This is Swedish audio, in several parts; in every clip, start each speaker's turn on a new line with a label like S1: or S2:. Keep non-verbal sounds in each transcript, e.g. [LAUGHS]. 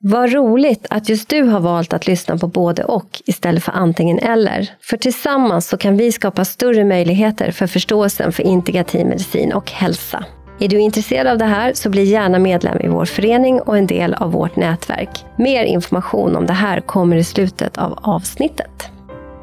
S1: Vad roligt att just du har valt att lyssna på både och istället för antingen eller. För tillsammans så kan vi skapa större möjligheter för förståelsen för integrativ medicin och hälsa. Är du intresserad av det här så bli gärna medlem i vår förening och en del av vårt nätverk. Mer information om det här kommer i slutet av avsnittet.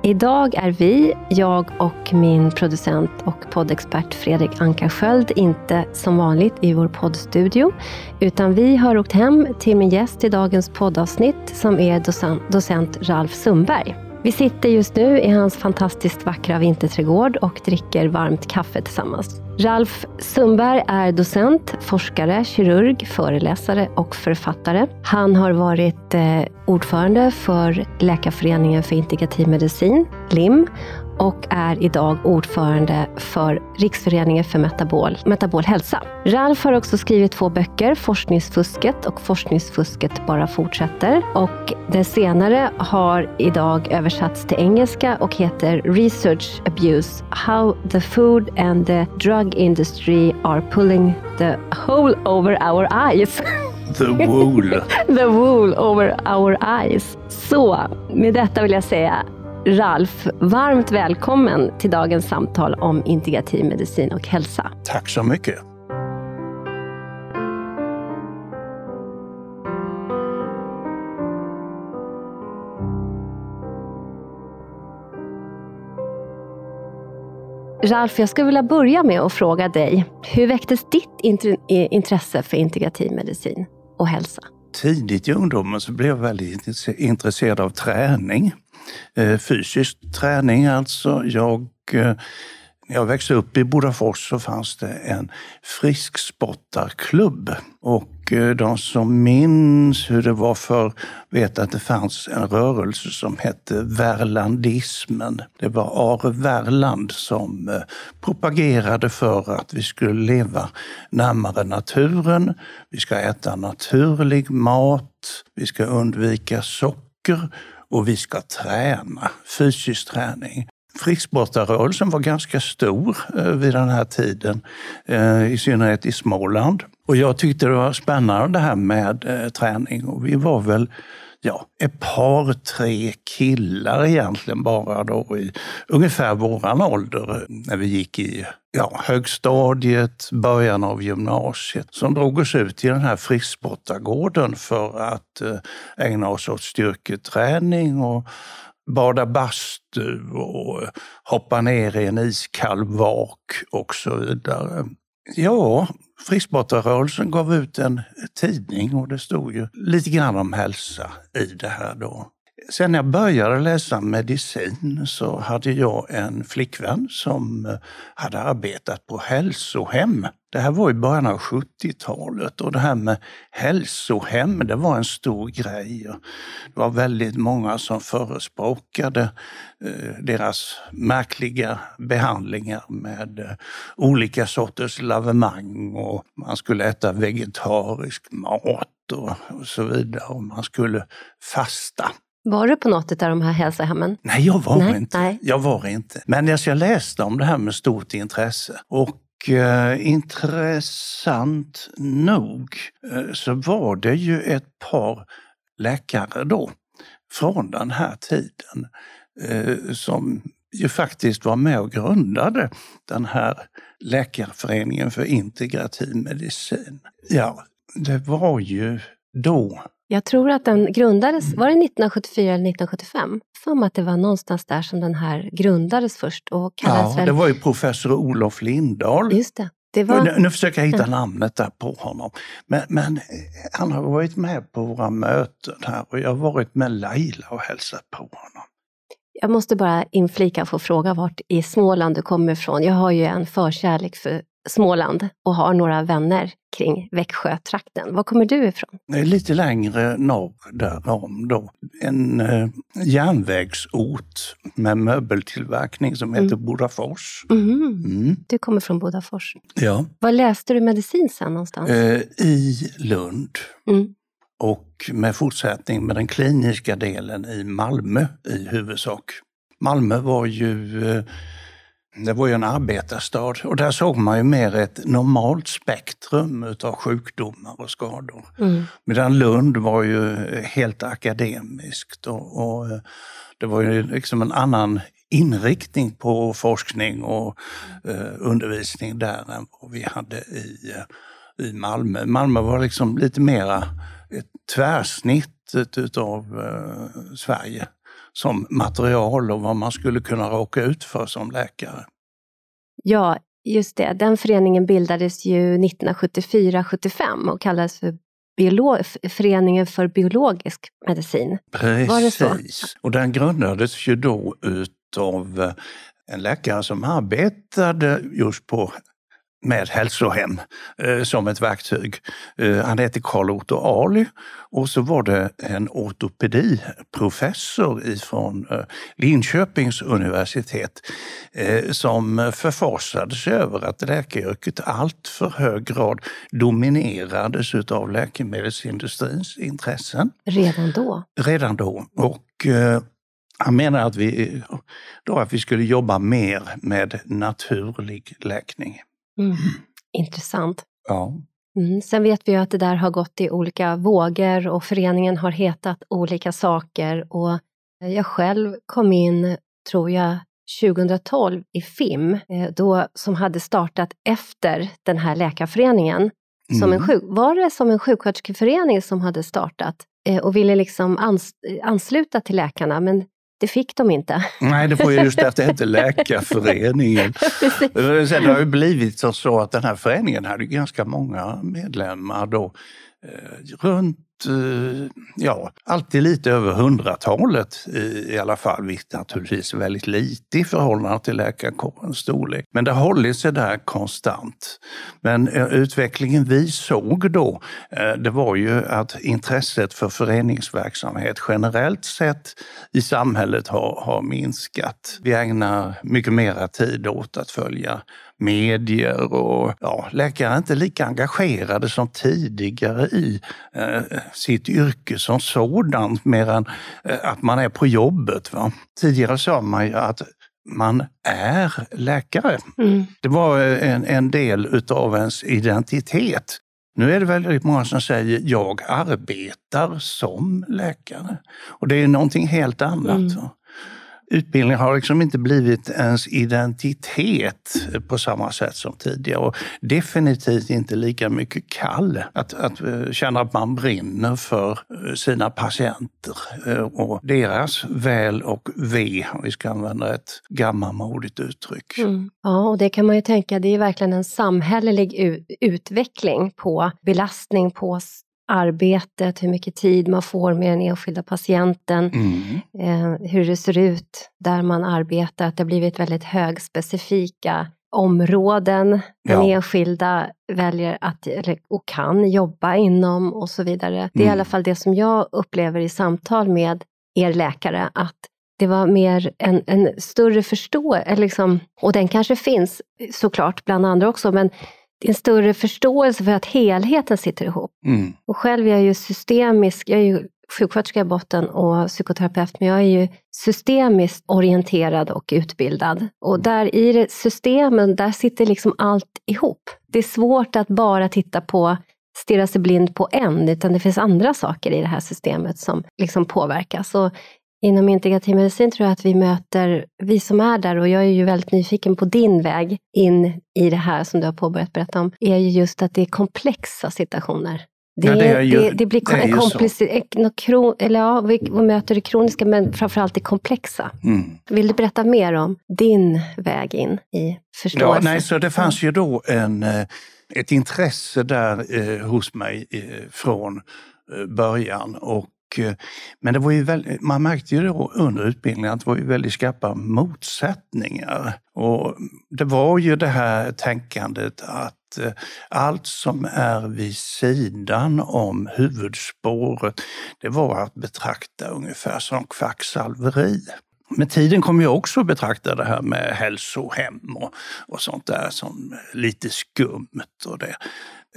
S1: Idag är vi, jag och min producent och poddexpert Fredrik Ankarsköld inte som vanligt i vår poddstudio, utan vi har åkt hem till min gäst i dagens poddavsnitt som är docent, docent Ralf Sundberg. Vi sitter just nu i hans fantastiskt vackra vinterträdgård och dricker varmt kaffe tillsammans. Ralf Sundberg är docent, forskare, kirurg, föreläsare och författare. Han har varit eh, ordförande för Läkarföreningen för integrativ medicin, LIM, och är idag ordförande för Riksföreningen för metabol, metabol hälsa. Ralf har också skrivit två böcker, Forskningsfusket och Forskningsfusket bara fortsätter. Och det senare har idag översatts till engelska och heter Research Abuse, How the Food and the Drug Industry are pulling the hole over our eyes.
S2: The wool. [LAUGHS]
S1: the wool over our eyes. Så med detta vill jag säga Ralf, varmt välkommen till dagens samtal om integrativ medicin och hälsa.
S2: Tack så mycket.
S1: Ralf, jag skulle vilja börja med att fråga dig, hur väcktes ditt intresse för integrativ medicin och hälsa?
S2: Tidigt i ungdomen så blev jag väldigt intresserad av träning. Eh, fysisk träning alltså. Jag, eh, när jag växte upp i Bodafors så fanns det en friskspottarklubb. Och eh, de som minns hur det var för vet att det fanns en rörelse som hette Värlandismen. Det var Are Värland som propagerade för att vi skulle leva närmare naturen. Vi ska äta naturlig mat. Vi ska undvika socker och vi ska träna, fysisk träning. Frisksportarrörelsen var ganska stor eh, vid den här tiden, eh, i synnerhet i Småland. Och jag tyckte det var spännande det här med eh, träning och vi var väl ja, ett par, tre killar egentligen bara då i ungefär våran ålder eh, när vi gick i ja, högstadiet, början av gymnasiet, som drog oss ut till den här frisksportargården för att eh, ägna oss åt styrketräning och bada bastu och eh, hoppa ner i en iskall vak och så vidare. Ja, Frisksportarrörelsen gav ut en tidning och det stod ju lite grann om hälsa i det här då. Sen när jag började läsa medicin så hade jag en flickvän som eh, hade arbetat på hälsohem. Det här var i början av 70-talet och det här med hälsohem, det var en stor grej. Det var väldigt många som förespråkade eh, deras märkliga behandlingar med eh, olika sorters lavemang och man skulle äta vegetarisk mat och så vidare och man skulle fasta.
S1: Var du på något av de här hälsohemmen?
S2: Nej, jag var nej, inte. Nej. Jag var inte. Men jag läste om det här med stort intresse. Och eh, intressant nog eh, så var det ju ett par läkare då från den här tiden eh, som ju faktiskt var med och grundade den här Läkarföreningen för integrativ medicin. Ja, det var ju då
S1: jag tror att den grundades, var det 1974 eller 1975? För att det var någonstans där som den här grundades först. Och
S2: kallades ja, väl... det var ju professor Olof Lindahl.
S1: Just det. det var...
S2: nu, nu försöker jag hitta ja. namnet där på honom. Men, men, han har varit med på våra möten här och jag har varit med Laila och hälsat på honom.
S1: Jag måste bara inflika och få fråga vart i Småland du kommer ifrån. Jag har ju en förkärlek för Småland och har några vänner kring Växjötrakten. Var kommer du ifrån?
S2: Lite längre norr därom då. En eh, järnvägsort med möbeltillverkning som heter mm. Bodafors.
S1: Mm. Mm. Du kommer från Bodafors.
S2: Ja.
S1: Var läste du medicin sen någonstans?
S2: Eh, I Lund. Mm. Och med fortsättning med den kliniska delen i Malmö i huvudsak. Malmö var ju eh, Det var ju en arbetarstad och där såg man ju mer ett normalt spektrum utav sjukdomar och skador. Mm. Medan Lund var ju helt akademiskt och, och det var ju liksom en annan inriktning på forskning och eh, undervisning där än vad vi hade i, i Malmö. Malmö var liksom lite mera ett tvärsnitt utav eh, Sverige som material och vad man skulle kunna råka ut för som läkare.
S1: Ja, just det. Den föreningen bildades ju 1974-75 och kallades för Biolo Föreningen för biologisk medicin.
S2: Precis. Och den grundades ju då utav en läkare som arbetade just på med hälsohem eh, som ett verktyg. Eh, han hette Karl Otto Ali och så var det en ortopediprofessor ifrån eh, Linköpings universitet eh, som förfasade sig över att läkaryrket allt för hög grad dominerades av läkemedelsindustrins intressen.
S1: Redan då?
S2: Redan då. Och, eh, han menar att vi, då att vi skulle jobba mer med naturlig läkning.
S1: Mm. Intressant.
S2: Ja.
S1: Mm. Sen vet vi ju att det där har gått i olika vågor och föreningen har hetat olika saker. Och jag själv kom in, tror jag, 2012 i FIM, eh, då, som hade startat efter den här läkarföreningen. Som en mm. sjuk, var det som en sjuksköterskeförening som hade startat eh, och ville liksom ans, ansluta till läkarna, men det fick de inte.
S2: Nej, det var ju just därför det hette Läkarföreningen. [LAUGHS] Sen har det blivit så att den här föreningen hade ganska många medlemmar då. Eh, runt Eh, ja, alltid lite över hundratalet i alla fall, vilket naturligtvis är väldigt lite i förhållande till läkarkårens storlek. Men det har hållit sig där konstant. Men eh, utvecklingen vi såg då, eh, det var ju att intresset för föreningsverksamhet generellt sett i samhället har, har minskat. Vi ägnar mycket mera tid åt att följa medier och ja, läkare är inte lika engagerade som tidigare i eh, sitt yrke som sådant, mer än eh, att man är på jobbet. Va? Tidigare sa man ju att man är läkare. Mm. Det var en, en del utav ens identitet. Nu är det väldigt många som säger jag arbetar som läkare. Och det är någonting helt annat. Mm utbildning har liksom inte blivit ens identitet på samma sätt som tidigare. Och definitivt inte lika mycket kall. Att, att eh, känna att man brinner för eh, sina patienter eh, och deras väl och ve, om vi ska använda ett gammalmodigt uttryck. Mm.
S1: Ja, och det kan man ju tänka, det är verkligen en samhällelig utveckling på belastning på arbetet, hur mycket tid man får med den enskilda patienten, mm. eh, hur det ser ut där man arbetar, att det har blivit väldigt högspecifika områden den ja. enskilda väljer att, eller, och kan jobba inom och så vidare. Det är mm. i alla fall det som jag upplever i samtal med er läkare, att det var mer en, en större förståelse, liksom, och den kanske finns såklart bland andra också, men en större förståelse för att helheten sitter ihop. Mm. Och själv är jag ju systemisk, jag är ju sjuksköterska i botten och psykoterapeut, men jag är ju systemiskt orienterad och utbildad. Och där i systemen, där sitter liksom allt ihop. Det är svårt att bara titta på stirra sig blind på en, utan det finns andra saker i det här systemet som liksom påverkas. Och Inom integrativ medicin tror jag att vi möter, vi som är där, och jag är ju väldigt nyfiken på din väg in i det här som du har påbörjat berätta om, är ju just att det är komplexa situationer. Det, ja, det, är ju, det, det blir det komplicerat, eller ja, vi, vi möter det kroniska men framförallt det komplexa. Mm. Vill du berätta mer om din väg in i förståelse?
S2: Ja, nej, så det fanns ju då en, eh, ett intresse där eh, hos mig eh, från eh, början och Eh, Eh, men det var ju väldigt, man märkte ju då under utbildningen att det var ju väldigt skarpa motsättningar. Och det var ju det här tänkandet att eh, allt som är vid sidan om huvudspåret, det var att betrakta ungefär som kvacksalveri. Med tiden kom jag också att betrakta det här med hälsohem och, och sånt där som lite skumt. Och det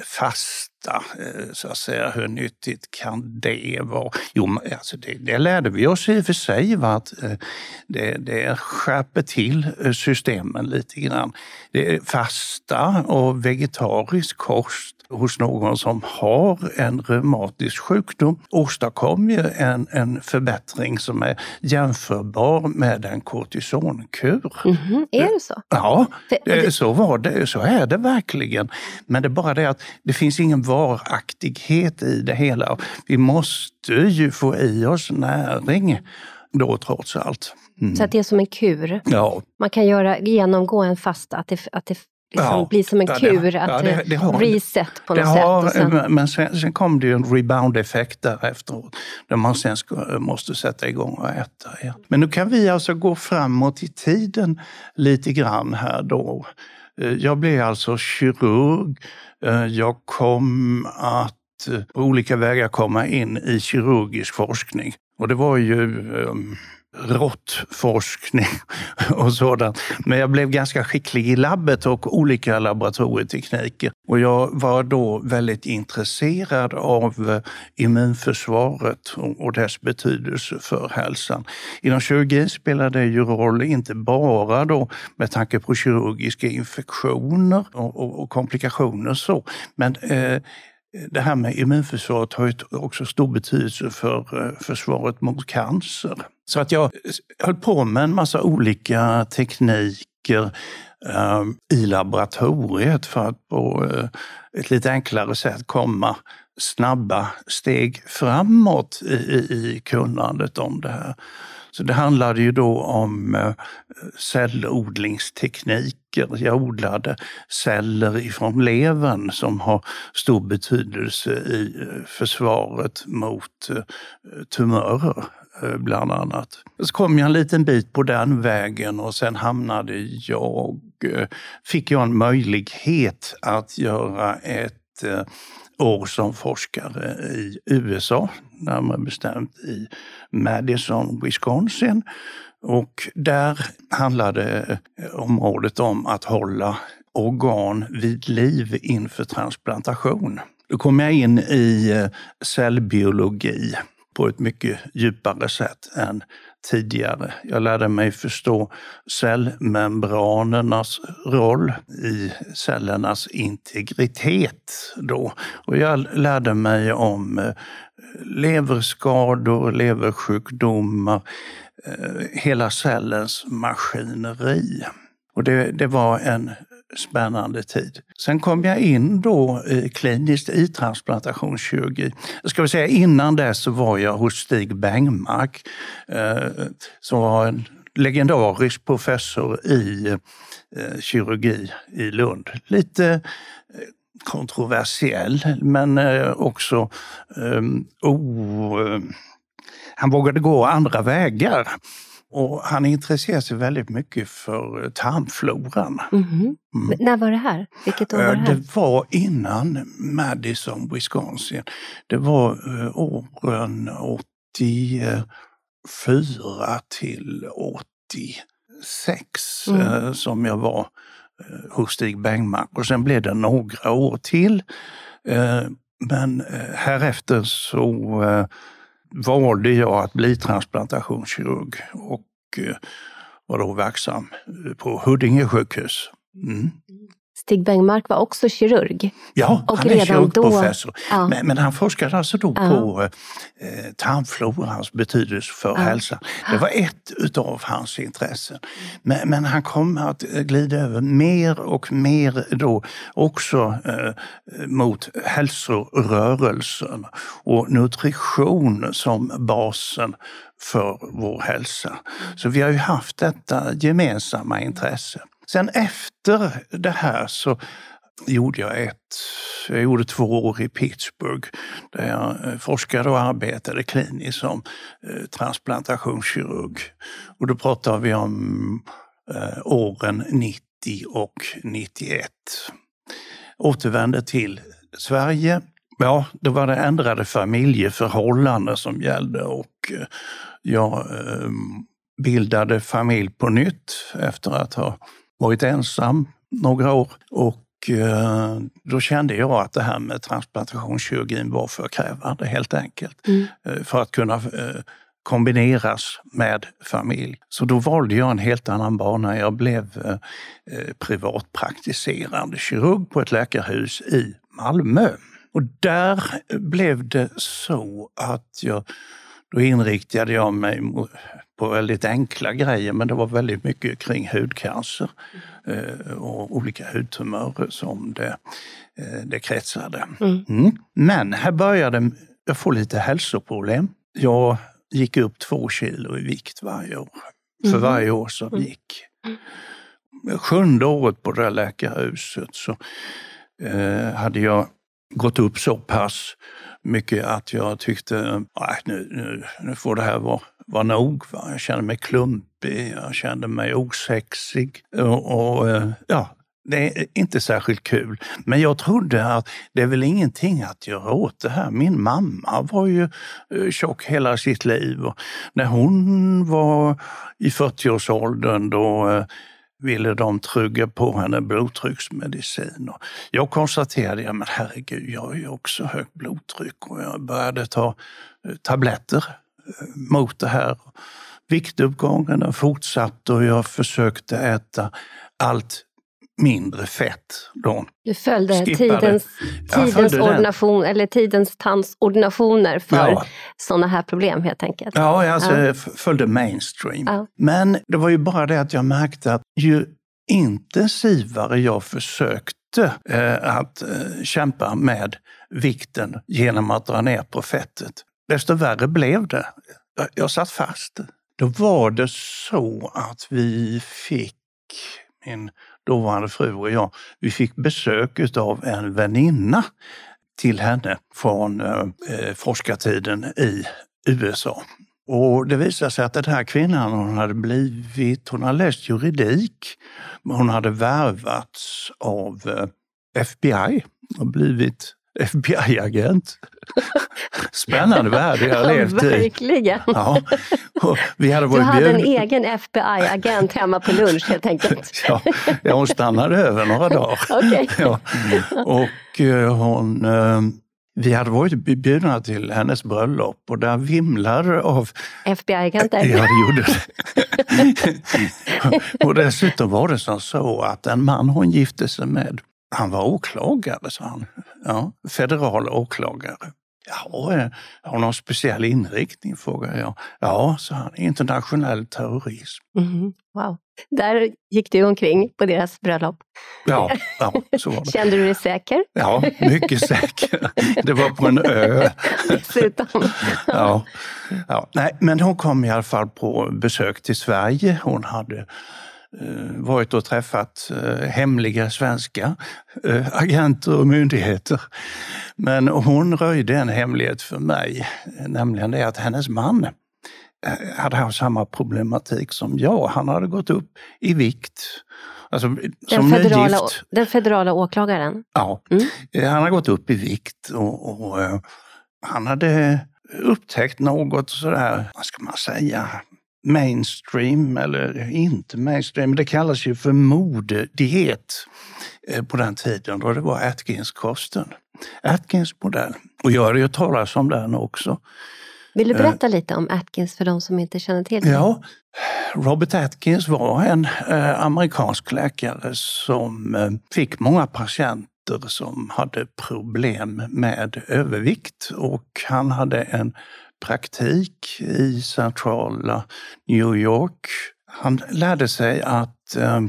S2: fasta, eh, så att säga. Hur nyttigt kan det vara? Jo, alltså det, det lärde vi oss i och för sig. Va? Att eh, det, det skärper till eh, systemen lite grann. Det är fasta och vegetarisk kost hos någon som har en reumatisk sjukdom åstadkom ju en, en förbättring som är jämförbar med en kortisonkur.
S1: Mm -hmm. Är det så?
S2: Ja, det, så var det. Så är det verkligen. Men det är bara det att det finns ingen varaktighet i det hela. Vi måste ju få i oss näring då trots allt.
S1: Mm. Så att det är som en kur?
S2: Ja.
S1: Man kan göra, genomgå en fasta, att det, att det liksom ja, blir som en kur, det, att det, det har, reset på något har, sätt.
S2: Sen... Men sen, sen kom det ju en rebound-effekt där efteråt, där man sen ska, måste sätta igång och äta igen. Men nu kan vi alltså gå framåt i tiden lite grann här då. Eh, jag blev alltså kirurg. Eh, jag kom att eh, på olika vägar komma in i kirurgisk forskning. Och det var ju um, råttforskning [LAUGHS] och sådant. Men jag blev ganska skicklig i labbet och olika laboratorietekniker. Och jag var då väldigt intresserad av eh, immunförsvaret och dess betydelse för hälsan. Inom kirurgin spelar det ju roll, inte bara då med tanke på kirurgiska infektioner och, och, och komplikationer så, men eh, det här med immunförsvaret har ju också stor betydelse för eh, försvaret mot cancer. Så att jag höll på med en massa olika tekniker eh, i laboratoriet för att på eh, ett lite enklare sätt komma snabba steg framåt i, i kunnandet om det här. Så det handlade ju då om eh, cellodlingstekniker. Jag odlade celler ifrån levern som har stor betydelse i eh, försvaret mot eh, tumörer Eh, bland annat. Så kom jag en liten bit på den vägen och sen hamnade jag, eh, fick jag en möjlighet att göra ett eh, år som forskare i USA, närmare bestämt i Madison, Wisconsin. Och där handlade området om att hålla organ vid liv inför transplantation. Då kom jag in i cellbiologi på ett mycket djupare sätt än tidigare. Jag lärde mig förstå cellmembranernas roll i cellernas integritet då. Och jag lärde mig om eh, leverskador, leversjukdomar, eh, hela cellens maskineri. Och det, det var en spännande tid. Sen kom jag in då kliniskt i transplantationskirurgi. Jag ska säga innan dess så var jag hos Stig Bengmark eh, som var en legendarisk professor i eh, kirurgi i Lund. Lite eh, kontroversiell men eh, också oh, han vågade gå andra vägar. Och han intresserade sig väldigt mycket för eh, tarmfloran.
S1: Mm -hmm. mm. När var det här? Vilket år var det
S2: här? Det var innan Madison, Wisconsin. Det var eh, åren 84 till 86 mm. Eh, som jag var hos Stig Bengmark. Och sen blev det några år till. Men härefter så valde jag att bli transplantationskirurg och eh, var då verksam eh, på Huddinge sjukhus. Mm.
S1: Stig Bengmark var också kirurg.
S2: Ja, och han är kirurgprofessor. Ja. Men, men, han forskade alltså då ja. på eh, tarmflorans betydelse för ja. hälsan. Det var ett utav hans intressen. Men, men, han kom att glida över mer och mer då också eh, mot hälsorörelsen och nutrition som basen för vår hälsa. Så vi har ju haft detta gemensamma intresse. Sen efter det här så gjorde jag ett, jag gjorde två år i Pittsburgh där jag eh, forskade och arbetade kliniskt som eh, transplantationskirurg. Och då pratar vi om eh, åren 90 och 91. Återvände till Sverige. Ja, då var det ändrade familjeförhållanden som gällde och eh, jag eh, bildade familj på nytt efter att ha varit ensam några år och eh, då kände jag att det här med transplantationskirurgin var för krävande helt enkelt. Mm. Eh, för att kunna eh, kombineras med familj. Så då valde jag en helt annan bana. Jag blev privatpraktiserande kirurg på ett läkarhus i Malmö. Och där blev det så att jag, då inriktade jag mig på väldigt enkla grejer men det var väldigt mycket kring hudcancer eh, och olika hudtumörer som det, eh, det kretsade. Mm. Mm. Men här började jag få lite hälsoproblem. Jag gick upp två kilo i vikt varje år, för mm. varje år som mm. gick. Sjunde året på det där läkarhuset så eh, hade jag gått upp så pass mycket att jag tyckte, nej, nu, nu, nu får det här vara, var nog. Va? Jag kände mig klumpig, jag kände mig osexig. Och, och, eh, ja, det är inte särskilt kul. Men jag trodde att det är väl ingenting att göra åt det här. Min mamma var ju eh, tjock hela sitt liv. Och när hon var i 40-årsåldern då eh, ville de trygga på henne blodtrycksmedicin. Och jag konstaterade, ja men herregud, jag har ju också högt blodtryck och jag började ta tabletter mot det här. Viktuppgången fortsatte och jag försökte äta allt mindre fett. Då.
S1: Du följde tidens, tidens, följde ordination, eller tidens tandsordinationer för ja. sådana här problem helt enkelt.
S2: Ja, alltså, ja. jag följde mainstream. Ja. Men det var ju bara det att jag märkte att ju intensivare jag försökte eh, att eh, kämpa med vikten genom att dra ner på fettet, desto värre blev det. Jag, jag satt fast. Då var det så att vi fick min dåvarande fru och jag, vi fick besök av en väninna till henne från eh, eh, forskartiden i USA. Och det visade sig att den här kvinnan hon hade blivit, hon hade läst juridik, men hon hade värvats av eh, FBI och blivit FBI-agent. Spännande värld jag har levt
S1: i. Verkligen. Ja. vi hade varit du hade bjud... en egen FBI-agent hemma på lunch helt enkelt.
S2: ja, ja, hon stannade över några dagar.
S1: okay. ja.
S2: Och eh, hon eh, vi hade varit bjudna till hennes bröllop och där vimlade av
S1: FBI-agenter.
S2: Ja, det gjorde det. och dessutom var det som så att en man hon gifte sig med, han var åklagare, sa han. Ja, federal åklagare. Ja, eh, har någon speciell inriktning? frågade jag. Ja, sa han, internationell terrorism.
S1: Mm, wow. Där gick du omkring på deras bröllop.
S2: Ja, ja så var det. [LAUGHS]
S1: Kände du dig säker?
S2: Ja, mycket säker. Det var på en ö. [LAUGHS]
S1: Dessutom.
S2: Ja, ja. Nej, men hon kom i alla fall på besök till Sverige. Hon hade varit och träffat eh, hemliga svenska eh, agenter och myndigheter. Men hon röjde en hemlighet för mig, nämligen det att hennes man hade haft samma problematik som jag. Han hade gått upp i vikt.
S1: Alltså, den, federala, den federala åklagaren?
S2: Ja, mm. han har gått upp i vikt och, och han hade upptäckt något sådär, vad ska man säga, mainstream eller inte mainstream, det kallas ju för modediet eh, på den tiden då det var Atkins-kosten. Atkins modell. Och jag har ju talas om den också.
S1: Vill du eh, berätta lite om Atkins för de som inte känner till det?
S2: Ja, Robert Atkins var en eh, amerikansk läkare som fick många patienter som hade problem med övervikt och han hade en praktik i centrala New York. Han lärde sig att eh,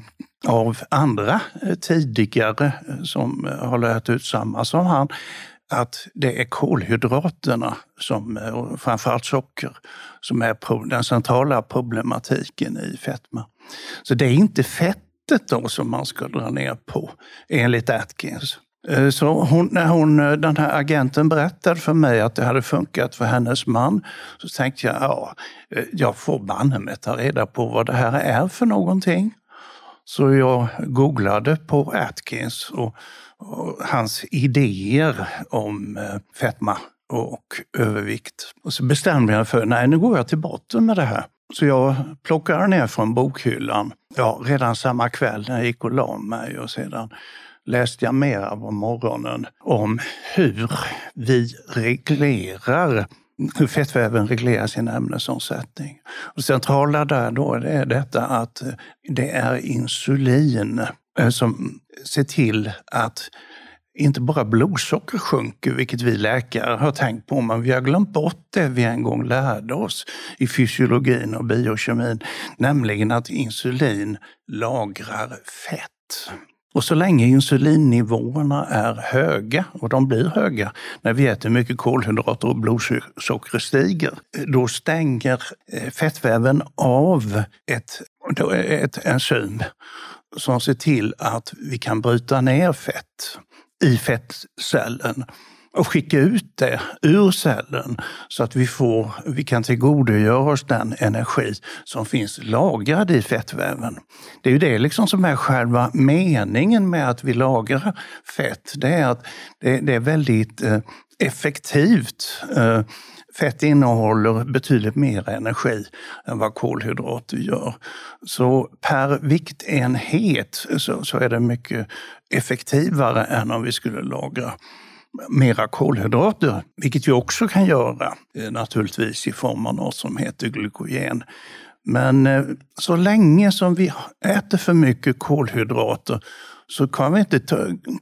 S2: av andra eh, tidigare eh, som eh, har lärt ut samma som han, att det är kolhydraterna, som, framförallt socker, som är den centrala problematiken i fetma. Så det är inte fettet då som man ska dra ner på, enligt Atkins. Eh, så hon, när hon, eh, den här agenten berättade för mig att det hade funkat för hennes man, så tänkte jag, ja, eh, jag får banne mig ta reda på vad det här är för någonting. Så jag googlade på Atkins och, och hans idéer om fetma och övervikt. Och så bestämde jag för, nej nu går jag till botten med det här. Så jag plockade ner från bokhyllan, ja redan samma kväll när jag gick och la mig och sedan läste jag mera på morgonen om hur vi reglerar hur fettväven reglerar sin ämnesomsättning. Och centrala där då är detta att det är insulin eh, som ser till att inte bara blodsocker sjunker, vilket vi läkare har tänkt på, men vi har glömt bort det vi en gång lärde oss i fysiologin och biokemin, nämligen att insulin lagrar fett. Och så länge insulinnivåerna är höga, och de blir höga när vi äter mycket kolhydrater och blodsockret stiger, då stänger eh, fettväven av ett, ett enzym som ser till att vi kan bryta ner fett i fettcellen och skicka ut det ur cellen så att vi, får, vi kan tillgodogöra oss den energi som finns lagrad i fettväven. Det är ju det liksom som är själva meningen med att vi lagrar fett. Det är att det, det är väldigt eh, effektivt. Eh, Fett innehåller betydligt mer energi än vad kolhydrater gör. Så per viktenhet så, så är det mycket effektivare än om vi skulle lagra mera kolhydrater, vilket vi också kan göra eh, naturligtvis i form av något som heter glykogen. Men eh, så länge som vi äter för mycket kolhydrater så kan vi inte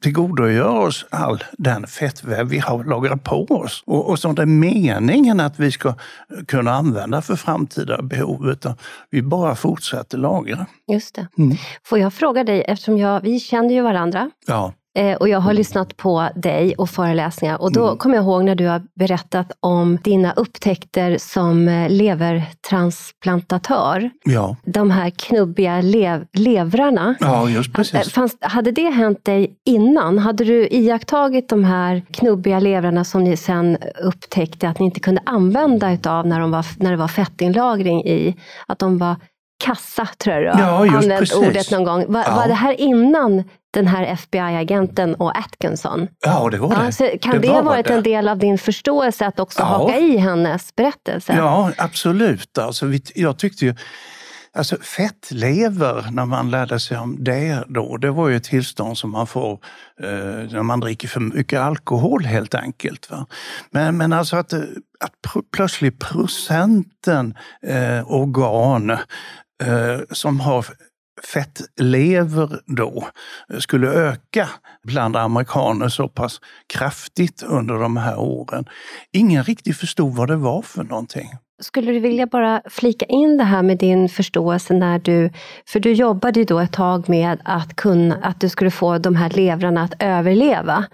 S2: tillgodogöra oss all den fettväv vi har lagrat på oss och, och som det är meningen att vi ska kunna använda för framtida behov. Utan vi bara fortsätter lagra.
S1: Just det. Mm. Får jag fråga dig, eftersom jag, vi känner ju varandra.
S2: Ja.
S1: Eh, och jag har lyssnat på dig och föreläsningar och då mm. kommer jag ihåg när du har berättat om dina upptäckter som eh, levertransplantatör.
S2: Ja.
S1: De här knubbiga lev levrarna.
S2: Ja, just precis. Eh,
S1: fanns, hade det hänt dig innan? Hade du iakttagit de här knubbiga levrarna som ni sen upptäckte att ni inte kunde använda utav när, de var, när det var fettinlagring i? Att de var kassa, tror jag du
S2: har ja,
S1: använt ordet någon gång. Var, ja. var det här innan den här FBI-agenten och Atkinson.
S2: Ja, det var det. Ja,
S1: kan det, det ha varit det. en del av din förståelse att också ja. haka i hennes berättelse?
S2: Ja, absolut. Alltså, jag tyckte ju Alltså fettlever, när man lärde sig om det då, det var ju ett tillstånd som man får eh, när man dricker för mycket alkohol helt enkelt. Va? Men, men alltså att, att pr plötsligt procenten eh, organ eh, som har fettlever då skulle öka bland amerikaner så pass kraftigt under de här åren. Ingen riktigt förstod vad det var för någonting.
S1: Skulle du vilja bara flika in det här med din förståelse när du, för du jobbade ju då ett tag med att, kunna, att du skulle få de här levrarna att överleva.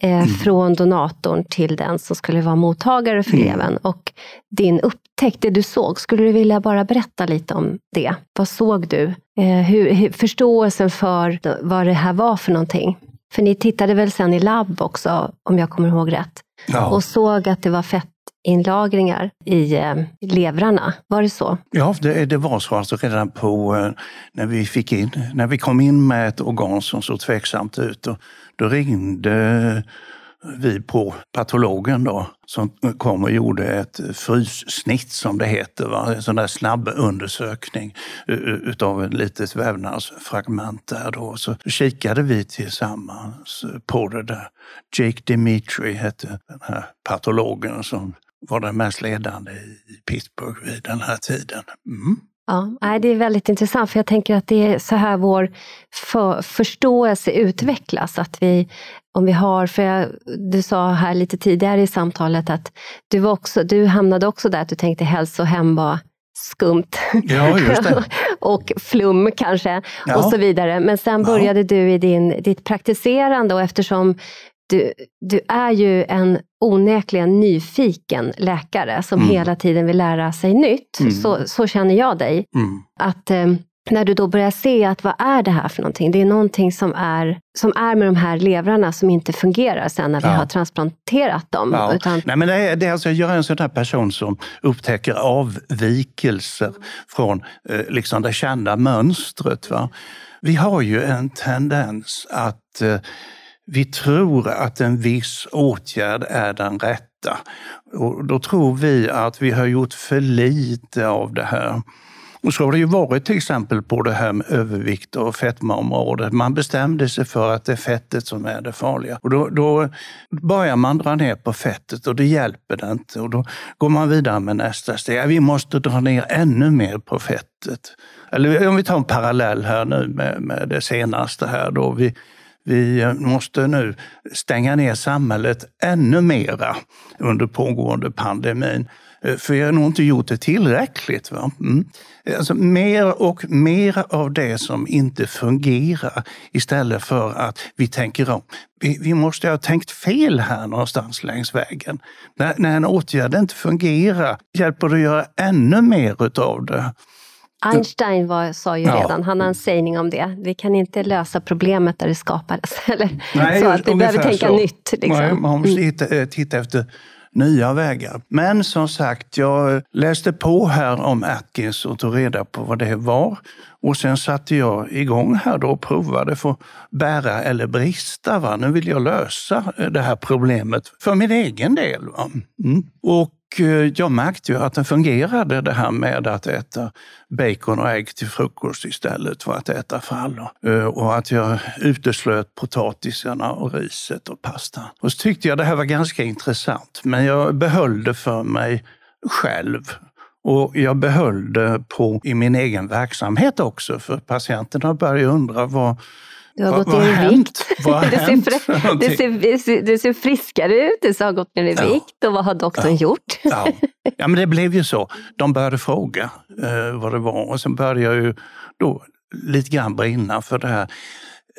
S1: Eh, mm. Från donatorn till den som skulle vara mottagare för mm. levern. Och din upptäckt, det du såg, skulle du vilja bara berätta lite om det? Vad såg du? Eh, hur, hur, förståelsen för vad det här var för någonting. För ni tittade väl sen i labb också, om jag kommer ihåg rätt? Ja. Och såg att det var fettinlagringar i eh, levrarna. Var det så?
S2: Ja, det, det var så. Alltså redan på, när, vi fick in, när vi kom in med ett organ som såg tveksamt ut, och då ringde vi på patologen då, som kom och gjorde ett fryssnitt som det heter, va? en sån där snabb undersökning utav ett litet vävnadsfragment där då. Så kikade vi tillsammans på det där. Jake Dimitri hette den här patologen som var den mest ledande i Pittsburgh vid den här tiden. Mm.
S1: Ja, det är väldigt intressant för jag tänker att det är så här vår för, förståelse utvecklas. Att vi, om vi har, för jag, du sa här lite tidigare i samtalet att du, var också, du hamnade också där att du tänkte hälsohem var skumt.
S2: Ja, [LAUGHS]
S1: och flum kanske ja. och så vidare. Men sen började ja. du i din, ditt praktiserande och eftersom du, du är ju en onekligen nyfiken läkare som mm. hela tiden vill lära sig nytt. Mm. Så, så känner jag dig.
S2: Mm.
S1: Att eh, när du då börjar se att vad är det här för någonting? Det är någonting som är, som är med de här levrarna som inte fungerar sen när vi har transplanterat dem.
S2: Ja. Utan... Nej, men det är, det är alltså, jag är en sån där person som upptäcker avvikelser från eh, liksom det kända mönstret. Va? Vi har ju en tendens att eh, vi tror att en viss åtgärd är den rätta. Och då tror vi att vi har gjort för lite av det här. Och så har det ju varit till exempel på det här med övervikt och fetmaområdet. Man bestämde sig för att det är fettet som är det farliga. Och då, då börjar man dra ner på fettet och det hjälper det inte. Och då går man vidare med nästa steg. Vi måste dra ner ännu mer på fettet. Eller om vi tar en parallell här nu med, med det senaste här då. Vi, vi eh, måste nu stänga ner samhället ännu mera under pågående pandemin. Eh, för vi har nog inte gjort det tillräckligt. Va? Mm. Alltså mer och mer av det som inte fungerar istället för att vi tänker om. Vi, vi måste ha tänkt fel här någonstans längs vägen. När, när en åtgärd inte fungerar hjälper det att göra ännu mer utav det.
S1: Einstein var, sa ju redan, han har en sägning om det. Vi kan inte lösa problemet där det skapades. [LAUGHS] Eller, Nej, så att vi behöver tänka så. nytt. Liksom.
S2: Nej, man måste mm. titta, eh, titta efter nya vägar. Men som sagt, jag läste på här om Atkins och tog reda på vad det var. Och sen satte jag igång här då och provade för att bära eller brista. Va? Nu vill jag lösa det här problemet för min egen del. Mm. Och Eh, Eh, jag märkte ju att det fungerade det här med att äta bacon och ägg till frukost istället för att äta frallor. Eh, och att jag uteslöt potatisarna och riset och pastan. Och så tyckte jag det här var ganska intressant, men jag behöll det för mig själv. Och jag behöll det på, i min egen verksamhet också, för patienterna började undra vad
S1: du har Va, gått ner i vikt. [LAUGHS] Du, ser, du, ser, du ser friskare ut, du har gått ner i ja. vikt. Och vad har doktorn ja. gjort?
S2: Ja. ja, men det blev ju så. De började fråga eh, vad det var och sen började jag ju då lite grann brinna för det här.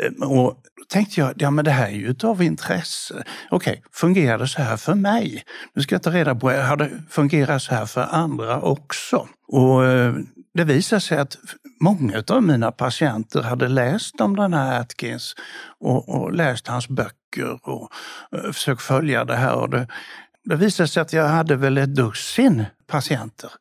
S2: Eh, och då tänkte jag, ja men det här är ju av intresse. Okej, okay, fungerar det så här för mig? Nu ska jag ta reda på, har det fungerat så här för andra också? Och eh, det visade sig att många av mina patienter hade läst om den här Atkins och, och läst hans böcker och och försökt följa det här. Och det, det visade sig att jag hade väl ett dussin patienter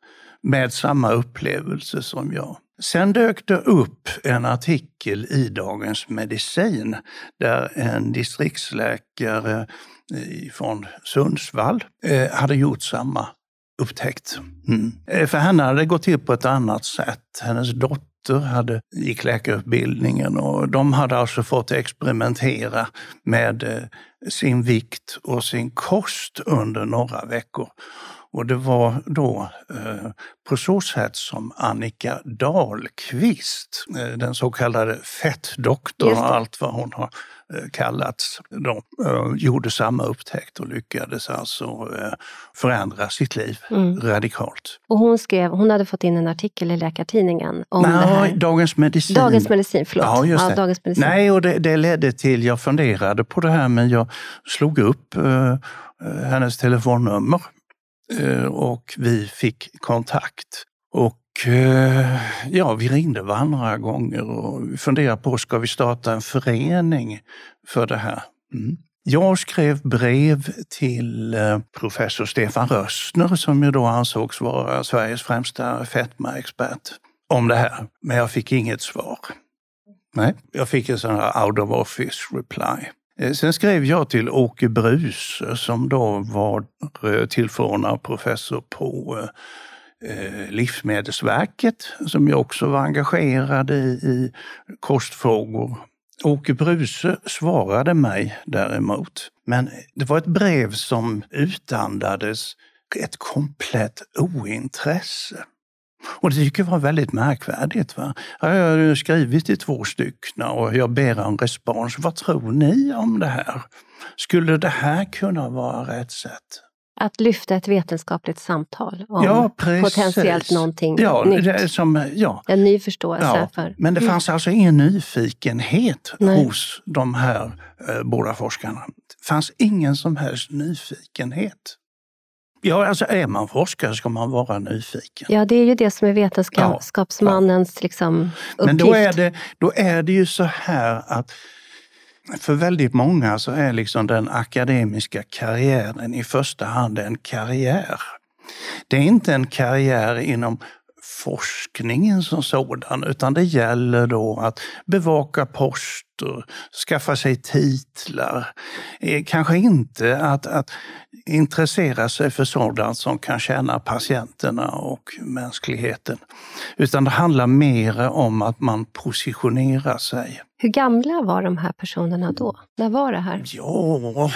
S2: med samma upplevelse som jag. Sen dök det upp en artikel i Dagens Medicin där en distriktsläkare eh, från Sundsvall eh, hade gjort samma upptäckt. Mm. Eh, för henne hade det gått till på ett annat sätt. Hennes dotter hade, gick läkarutbildningen och de hade alltså fått experimentera med eh, sin vikt och sin kost under några veckor. Och det var då eh, på så sätt som Annika Dahlqvist, eh, den så kallade fettdoktorn och allt vad hon har kallats, de, eh, gjorde samma upptäckt och lyckades alltså eh, förändra sitt liv mm. radikalt.
S1: Och hon, skrev, hon hade fått in en artikel i Läkartidningen om
S2: Nej,
S1: det här.
S2: Dagens Medicin.
S1: Dagens Medicin, förlåt.
S2: Ja, just ja, Dagens Medicin. Nej, och det, det, ledde till, jag funderade på det här men jag slog upp eh, hennes telefonnummer Eh, och vi fick kontakt. Och eh, Eh, ja, vi ringde varandra gånger och funderade på, ska vi starta en förening för det här? Mm. Jag skrev brev till eh, professor Stefan Rössner som ju då ansågs vara Sveriges främsta fetmaexpert om det här, men jag fick inget svar. Nej, jag fick en sån här out of office reply. Eh, sen skrev jag till Åke Brus som då var tillförordnad professor på eh, Livsmedelsverket som jag också var engagerad i, i kostfrågor. Åke Bruse svarade mig däremot. Men det var ett brev som utandades ett komplett ointresse. Och det tycker jag var väldigt märkvärdigt. Va? Jag har skrivit i två stycken och jag ber om respons. Vad tror ni om det här? Skulle det här kunna vara rätt sätt?
S1: Att lyfta ett vetenskapligt samtal om ja, potentiellt någonting ja, nytt.
S2: Som, ja.
S1: En ny förståelse. Ja, för.
S2: Men det mm. fanns mm. alltså ingen nyfikenhet Nej. hos de här eh, båda forskarna. Det fanns ingen som helst nyfikenhet. Ja, alltså är man forskare ska man vara nyfiken.
S1: Ja, det är ju det som är vetenskapsmannens ja, ja. Liksom, uppgift.
S2: Men då är, det, då är det ju så här att för väldigt många så är liksom den akademiska karriären i första hand en karriär. Det är inte en karriär inom forskningen som sådan, utan det gäller då att bevaka poster, skaffa sig titlar. Eh, kanske inte att, att intressera sig för sådant som kan tjäna patienterna och mänskligheten. Utan det handlar mer om att man positionerar sig.
S1: Hur gamla var de här personerna då? När var det här?
S2: Ja,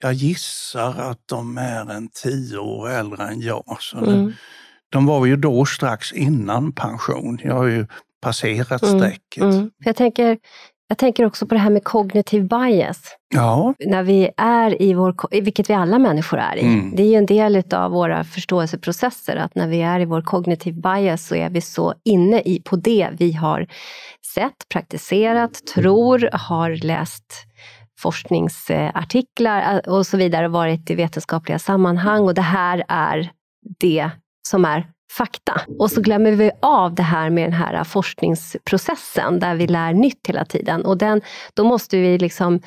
S2: jag gissar att de är en tio år äldre än jag. Så mm. De var ju då strax innan pension. Jag har ju passerat mm. strecket. Mm.
S1: Jag, tänker, jag tänker också på det här med kognitiv bias.
S2: Ja.
S1: När vi är i vår, vilket vi alla människor är i. Mm. Det är ju en del av våra förståelseprocesser, att när vi är i vår kognitiv bias så är vi så inne i, på det vi har sett, praktiserat, tror, har läst forskningsartiklar eh, och så vidare, varit i vetenskapliga sammanhang och det här är det som är fakta. Och så glömmer vi av det här med den här forskningsprocessen där vi lär nytt hela tiden. Och den, då måste vi liksom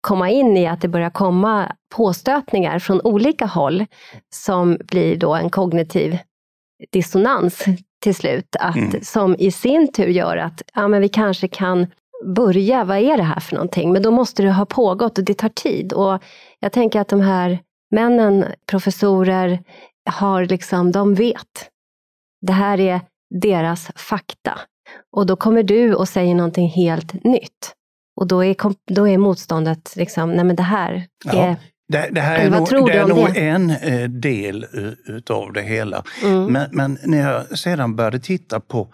S1: komma in i att det börjar komma påstötningar från olika håll som blir då en kognitiv dissonans till slut, att, mm. som i sin tur gör att ja, men vi kanske kan börja, vad är det här för någonting? Men då måste det ha pågått och det tar tid. Och jag tänker att de här männen, professorer, har liksom, de vet. Det här är deras fakta. Och då kommer du och säger någonting helt nytt. Och då är, då är motståndet liksom, nej men det här, det,
S2: ja. Det, det, här är nog, det är nog en eh, del utav det hela. Mm. Men, men, när jag sedan började titta på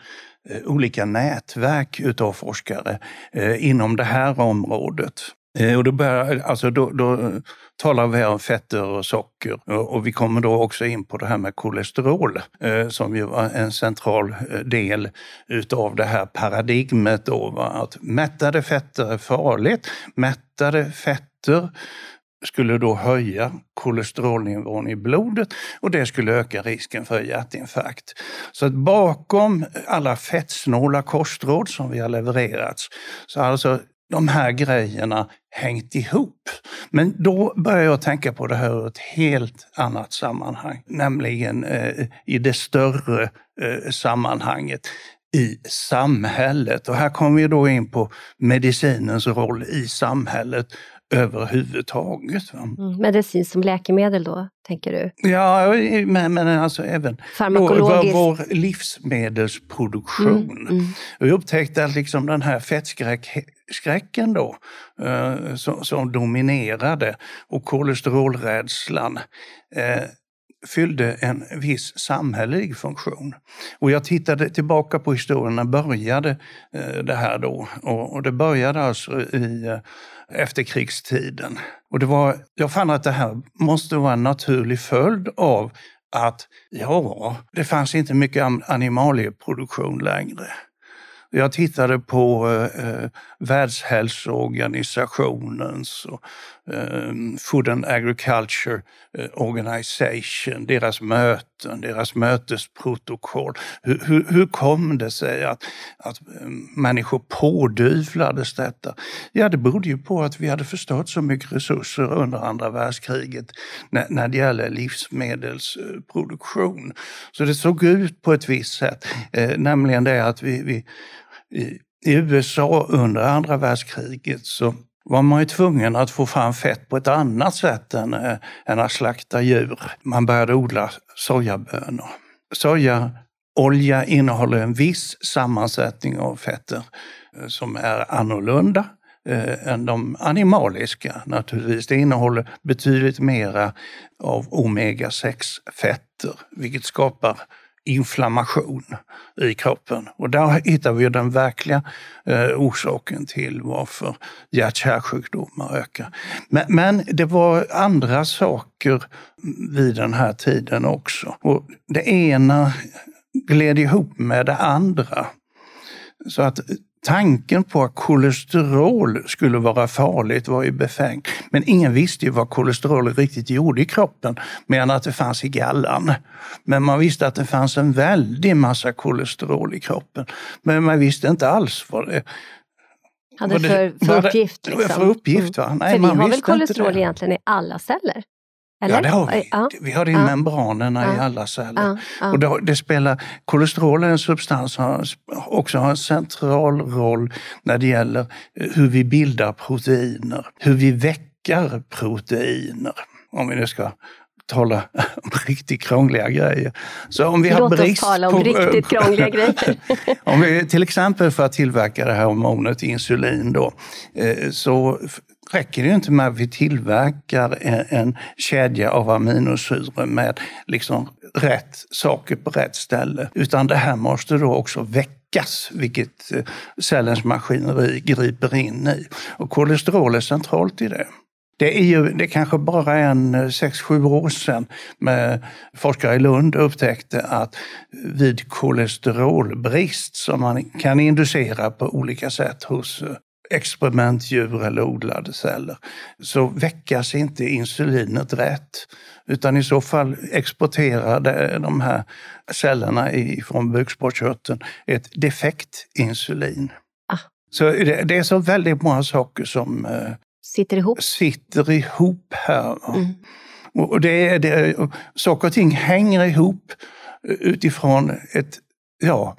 S2: eh, olika nätverk utav forskare eh, inom det här området. och då, börjar, alltså då, då talar vi om fetter och socker och vi kommer då också in på det här med kolesterol som ju var en central del utav det här paradigmet då, att mättade fetter är farligt. Mättade fetter skulle då höja kolesterolnivån i blodet och det skulle öka risken för hjärtinfarkt. Så att bakom alla fettsnåla kostråd som vi har levererats så har alltså de här grejerna hängt ihop. Men då börjar jag tänka på det här ur ett helt annat sammanhang, nämligen eh, i det större eh, sammanhanget i samhället. Och här kommer vi då in på medicinens roll i samhället överhuvudtaget.
S1: Mm, medicin som läkemedel då, tänker du?
S2: Ja, men, men alltså även vår, vår livsmedelsproduktion. Mm, mm. Vi upptäckte att liksom den här fettskräcken då, eh, som, som, dominerade och kolesterolrädslan eh, fyllde en viss samhällelig funktion. Och jag tittade tillbaka på historien, när började eh, det här då? Och, det började alltså i eh, efterkrigstiden. Och det var, jag fann att det här måste vara en naturlig följd av att, ja, det fanns inte mycket animalieproduktion längre. Jag tittade på eh, eh Världshälsoorganisationens och eh, Food and Agriculture eh, Organization, deras möten, deras mötesprotokoll. Hur, hur, hur kom det sig att, att ehm, människor pådyvlades detta? Ja, det berodde ju på att vi hade förstört så mycket resurser under andra världskriget när, när det gäller livsmedelsproduktion. Så det såg ut på ett visst sätt, eh, nämligen det att vi, vi i, i USA under andra världskriget så var man ju tvungen att få fram fett på ett annat sätt än, äh, än att slakta djur. Man började odla sojabönor. Sojaolja innehåller en viss sammansättning av fetter äh, som är annorlunda äh, än de animaliska naturligtvis. Det innehåller betydligt mera av omega-6-fetter, vilket skapar inflammation i kroppen. Och där hittar vi den verkliga eh, orsaken till varför hjärt-kärlsjukdomar ökar. Men, men, det var andra saker vid den här tiden också. Och det ena gled ihop med det andra. Så att Tanken på att kolesterol skulle vara farligt var ju befängd. Men ingen visste ju vad kolesterol riktigt gjorde i kroppen, mer än att det fanns i gallan. Men man visste att det fanns en väldig massa kolesterol i kroppen. Men man visste inte alls vad det
S1: hade för, för uppgift. Liksom.
S2: För uppgift va?
S1: Nej, för vi har väl kolesterol egentligen i alla celler? Eller?
S2: Ja, det har vi.
S1: Ja.
S2: Vi har det i
S1: Ja.
S2: membranerna i
S1: Ja.
S2: alla celler. Och det, det spelar, kolesterol är en substans som har- också har en central roll när det gäller eh, hur vi bildar proteiner, hur vi väckar proteiner. Om vi nu ska tala om [LAUGHS] riktigt krångliga grejer. Så om vi har
S1: Låt oss
S2: brist
S1: tala om
S2: på,
S1: riktigt krångliga [LAUGHS] grejer.
S2: om vi till exempel för att tillverka det här hormonet insulin då, eh, så räcker det ju inte med att vi tillverkar en, en kedja av aminosyror med liksom rätt saker på rätt ställe. Utan det här måste då också väckas, vilket eh, cellens maskineri griper in i. Och kolesterol är centralt i det. Det är ju det kanske bara en eh, 6-7 år sedan med forskare i Lund upptäckte att vid kolesterolbrist som man kan inducera på olika sätt hos eh, experimentdjur eller odlade celler så väckas inte insulinet rätt. Utan i så fall exporterar de här cellerna från bukspottkörteln ett defekt insulin.
S1: Ah.
S2: Så det, det är så väldigt många saker som eh,
S1: Sitter ihop.
S2: sitter ihop här.
S1: Mm.
S2: Och det, är- det, saker och ting hänger ihop utifrån ett ja,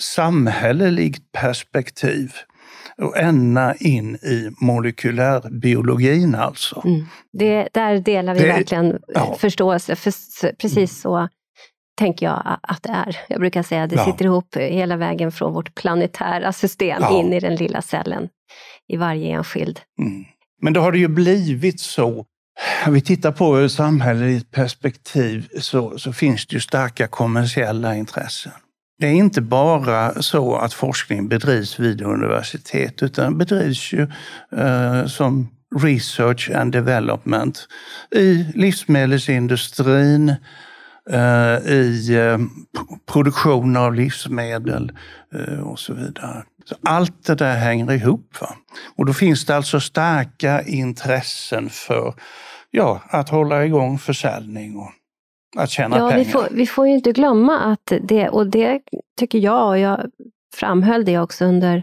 S2: samhälleligt perspektiv. Och ända in i molekylärbiologin alltså.
S1: Mm. Det, där delar vi
S2: Det-
S1: verkligen
S2: ja.
S1: förståelse. För, precis så tänker jag att det är. Jag brukar säga att det
S2: Ja.
S1: sitter ihop hela vägen från vårt planetära system
S2: Ja.
S1: in i den lilla cellen i varje enskild.
S2: Mm. Men då har det ju blivit så. Om vi tittar på ur samhälleligt perspektiv så, så finns det ju starka kommersiella intressen. Det är inte bara så att forskning bedrivs vid universitet utan bedrivs ju eh, som research and development i livsmedelsindustrin, eh, i eh, produktion av livsmedel eh, och så vidare. Så allt det där hänger ihop. Va? Och då finns det alltså starka intressen för ja, att hålla igång försäljning och att tjäna
S1: Ja,
S2: pengar.
S1: vi får, vi får ju inte glömma att det, och det tycker jag, och jag framhöll det också under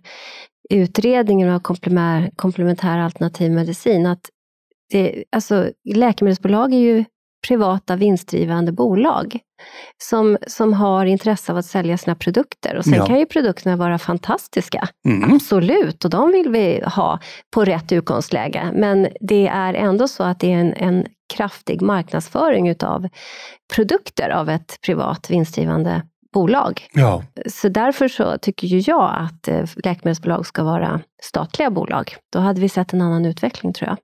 S1: utredningen av komplementär, komplementär alternativ medicin, att det, alltså, läkemedelsbolag är ju privata vinstdrivande bolag som, som har intresse av att sälja sina produkter. Och sen
S2: Ja.
S1: kan ju produkterna vara fantastiska,
S2: Mm.
S1: absolut, och de vill vi ha på rätt utgångsläge. Men det är ändå så att det är en, en kraftig marknadsföring utav produkter av ett privat vinstdrivande bolag.
S2: Ja,
S1: Så därför så tycker ju jag att eh, läkemedelsbolag ska vara statliga bolag. Då hade vi sett en annan utveckling tror jag.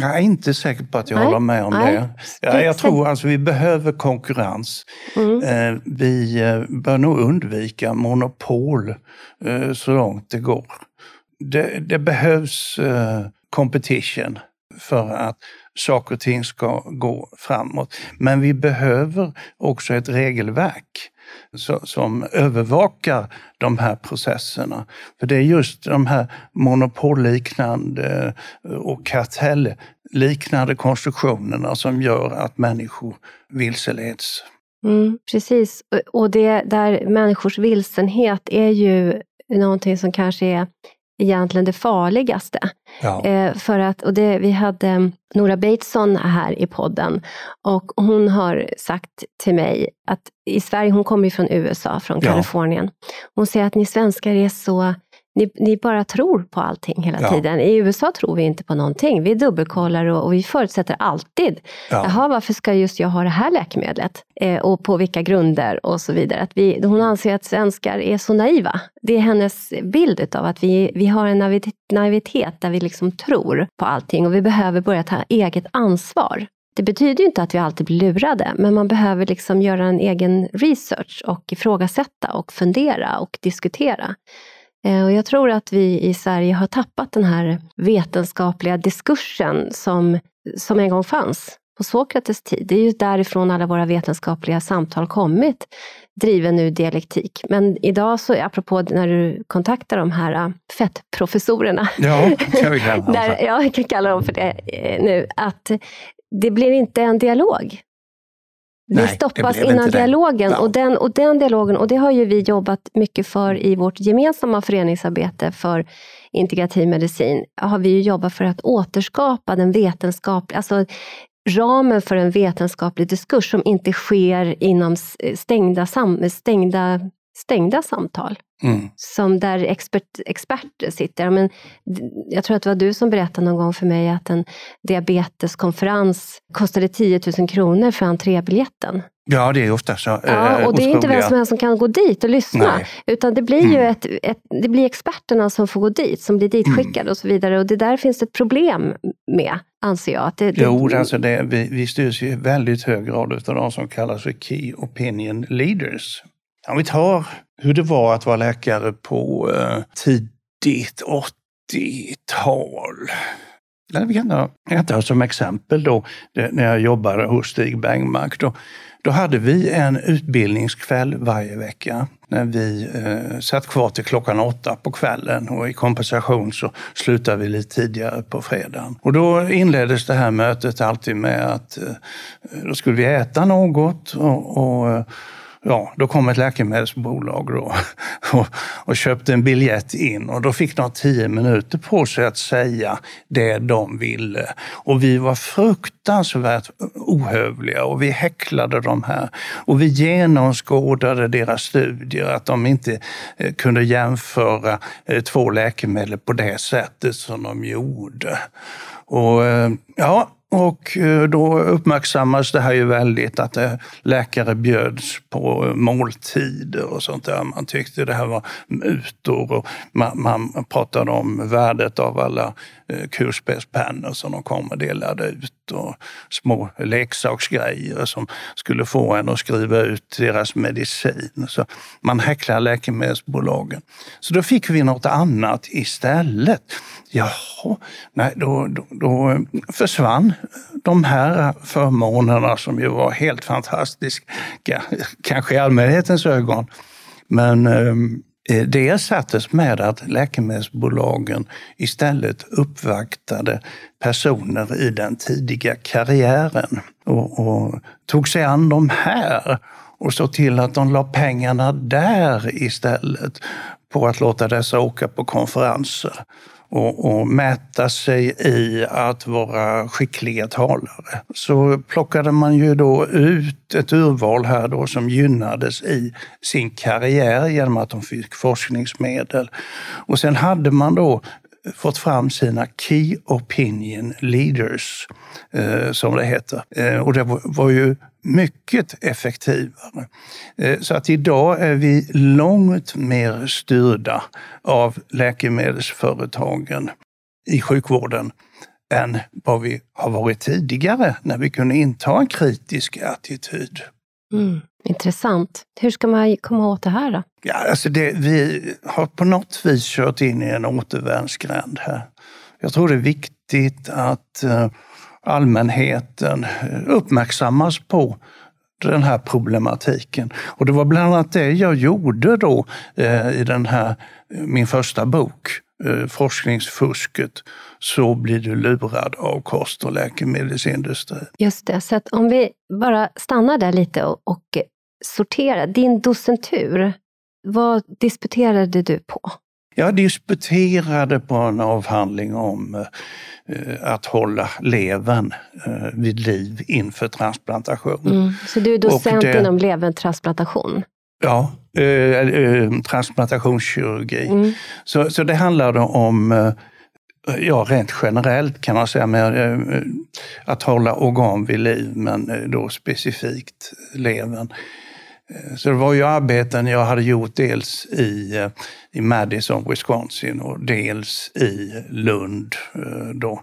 S2: jag är inte säker på att jag
S1: Nej,
S2: håller med om
S1: nej.
S2: det. Ja, jag tror alltså vi behöver konkurrens.
S1: Mm.
S2: Eh, Vi eh, bör nog undvika monopol så långt det går. Det, det behövs eh, competition för att saker och ting ska gå framåt. Men vi behöver också ett regelverk som övervakar de här processerna. För det är just de här monopolliknande eh, och kartellliknande konstruktionerna som gör att människor vilseleds.
S1: Mm, precis, och det där människors vilsenhet är ju någonting som kanske är egentligen det farligaste.
S2: Ja.
S1: Eh, för att, och det, vi hade Nora Bateson här i podden och hon har sagt till mig att i Sverige, hon kommer ju från USA, från
S2: Ja.
S1: Kalifornien. Hon säger att ni svenskar är så, ni, ni bara tror på allting hela
S2: Ja.
S1: tiden. I USA tror vi inte på någonting. Vi dubbelkollar och, och vi förutsätter alltid.
S2: Ja.
S1: Jaha, varför ska just jag ha det här läkemedlet? Eh, och på vilka grunder och så vidare. Att vi, hon anser att svenskar är så naiva. Det är hennes bild av att vi, vi har en naivitet, där vi liksom tror på allting och vi behöver börja ta eget ansvar. Det betyder inte att vi alltid blir lurade, men man behöver liksom göra en egen research och ifrågasätta och fundera och diskutera. Eh, Och jag tror att vi i Sverige har tappat den här vetenskapliga diskursen som, som en gång fanns på Sokrates tid. Det är ju därifrån alla våra vetenskapliga samtal kommit, driven ur dialektik. Men idag, så, apropå när du kontaktar de här äh, fettprofessorerna,
S2: Ja, kan vi kalla [LAUGHS]
S1: där,
S2: för.
S1: ja, jag kan kalla dem för det eh, nu, att det blir inte en dialog.
S2: Nej, det
S1: stoppas innan dialogen
S2: Ja.
S1: och, den, och den dialogen, och det har ju vi jobbat mycket för i vårt gemensamma föreningsarbete för integrativ medicin, har vi ju jobbat för att återskapa den vetenskapliga, alltså ramen för en vetenskaplig diskurs som inte sker inom stängda, sam, stängda, stängda samtal. Mm. Som där expert, experter sitter. Men, jag tror att det var du som berättade någon gång för mig att en diabeteskonferens kostade 10 000 kronor för entrébiljetten.
S2: Ja, det är ofta så.
S1: Ja, eh, och det är inte vem som helst som kan gå dit och lyssna. Nej. Utan det blir mm. ju ett, ett, det blir experterna som får gå dit, som blir ditskickade mm. och så vidare. Och det där finns det ett problem med, anser jag. Att det,
S2: jo, det... alltså det, vi, vi styrs i väldigt hög grad av de som kallas för Key Opinion Leaders. Om vi tar hur det var att vara läkare på eh, tidigt 80-tal. Vi kan ta som exempel då när jag jobbade hos Stig Bengmark. Då, då hade vi en utbildningskväll varje vecka när vi eh, satt kvar till klockan åtta på kvällen och i kompensation så slutade vi lite tidigare på fredagen. Och då inleddes det här mötet alltid med att eh, då skulle vi äta något och, och eh, ja, då kom ett läkemedelsbolag då [LAUGHS] och, och, köpte en biljett in och då fick de tio minuter på sig att säga det de ville. Och vi var fruktansvärt ohövliga och vi häcklade de här. Och vi genomskådade deras studier, att de inte eh, kunde jämföra eh, två läkemedel på det sättet som de gjorde. Och eh, ja, och eh, då uppmärksammas det här ju väldigt att eh, läkare bjöds på måltider och sånt där. Man tyckte det här var mutor och man, man pratade om värdet av alla eh, som de kom och delade ut och små leksaksgrejer som skulle få en att skriva ut deras medicin. Så man häcklade läkemedelsbolagen. Så då fick vi något annat istället. Jaha, nej, då, då, då försvann de här förmånerna som ju var helt fantastiska, kanske i allmänhetens ögon. Men eh, Eh, det ersattes med att läkemedelsbolagen istället uppvaktade personer i den tidiga karriären och, och tog sig an de här och såg till att de la pengarna där istället på att låta dessa åka på konferenser och, och, mäta sig i att vara skickliga talare. Så plockade man ju då ut ett urval här då som gynnades i sin karriär genom att de fick forskningsmedel. Och sen hade man då fått fram sina Key Opinion Leaders, eh, som det heter. Eh, och det var, var ju mycket effektivare. Eh, så att idag är vi långt mer styrda av läkemedelsföretagen i sjukvården än vad vi har varit tidigare när vi kunde inta en kritisk attityd.
S1: Mm, intressant. Hur ska man komma åt det här då?
S2: Ja, alltså det, vi har på något vis kört in i en återvändsgränd här. Jag tror det är viktigt att uh, allmänheten uppmärksammas på den här problematiken. Och det var bland annat det jag gjorde då eh, i den här, eh, min första bok, eh, Forskningsfusket, så blir du lurad av kost och läkemedelsindustrin.
S1: Just det, så att om vi bara stannar där lite och, och sorterar. Din docentur, vad disputerade du på?
S2: Jag disputerade på en avhandling om eh, att hålla levern eh, vid liv inför transplantation. Mm.
S1: Så du är docent det, inom levertransplantation?
S2: Ja, eh, eh, transplantationskirurgi. Mm. Så, så det handlade om eh, Ja, rent generellt kan man säga, med, eh, att hålla organ vid liv, men då specifikt levern. Eh, så det var ju arbeten jag hade gjort dels i, eh, i Madison, Wisconsin och dels i Lund. Eh, då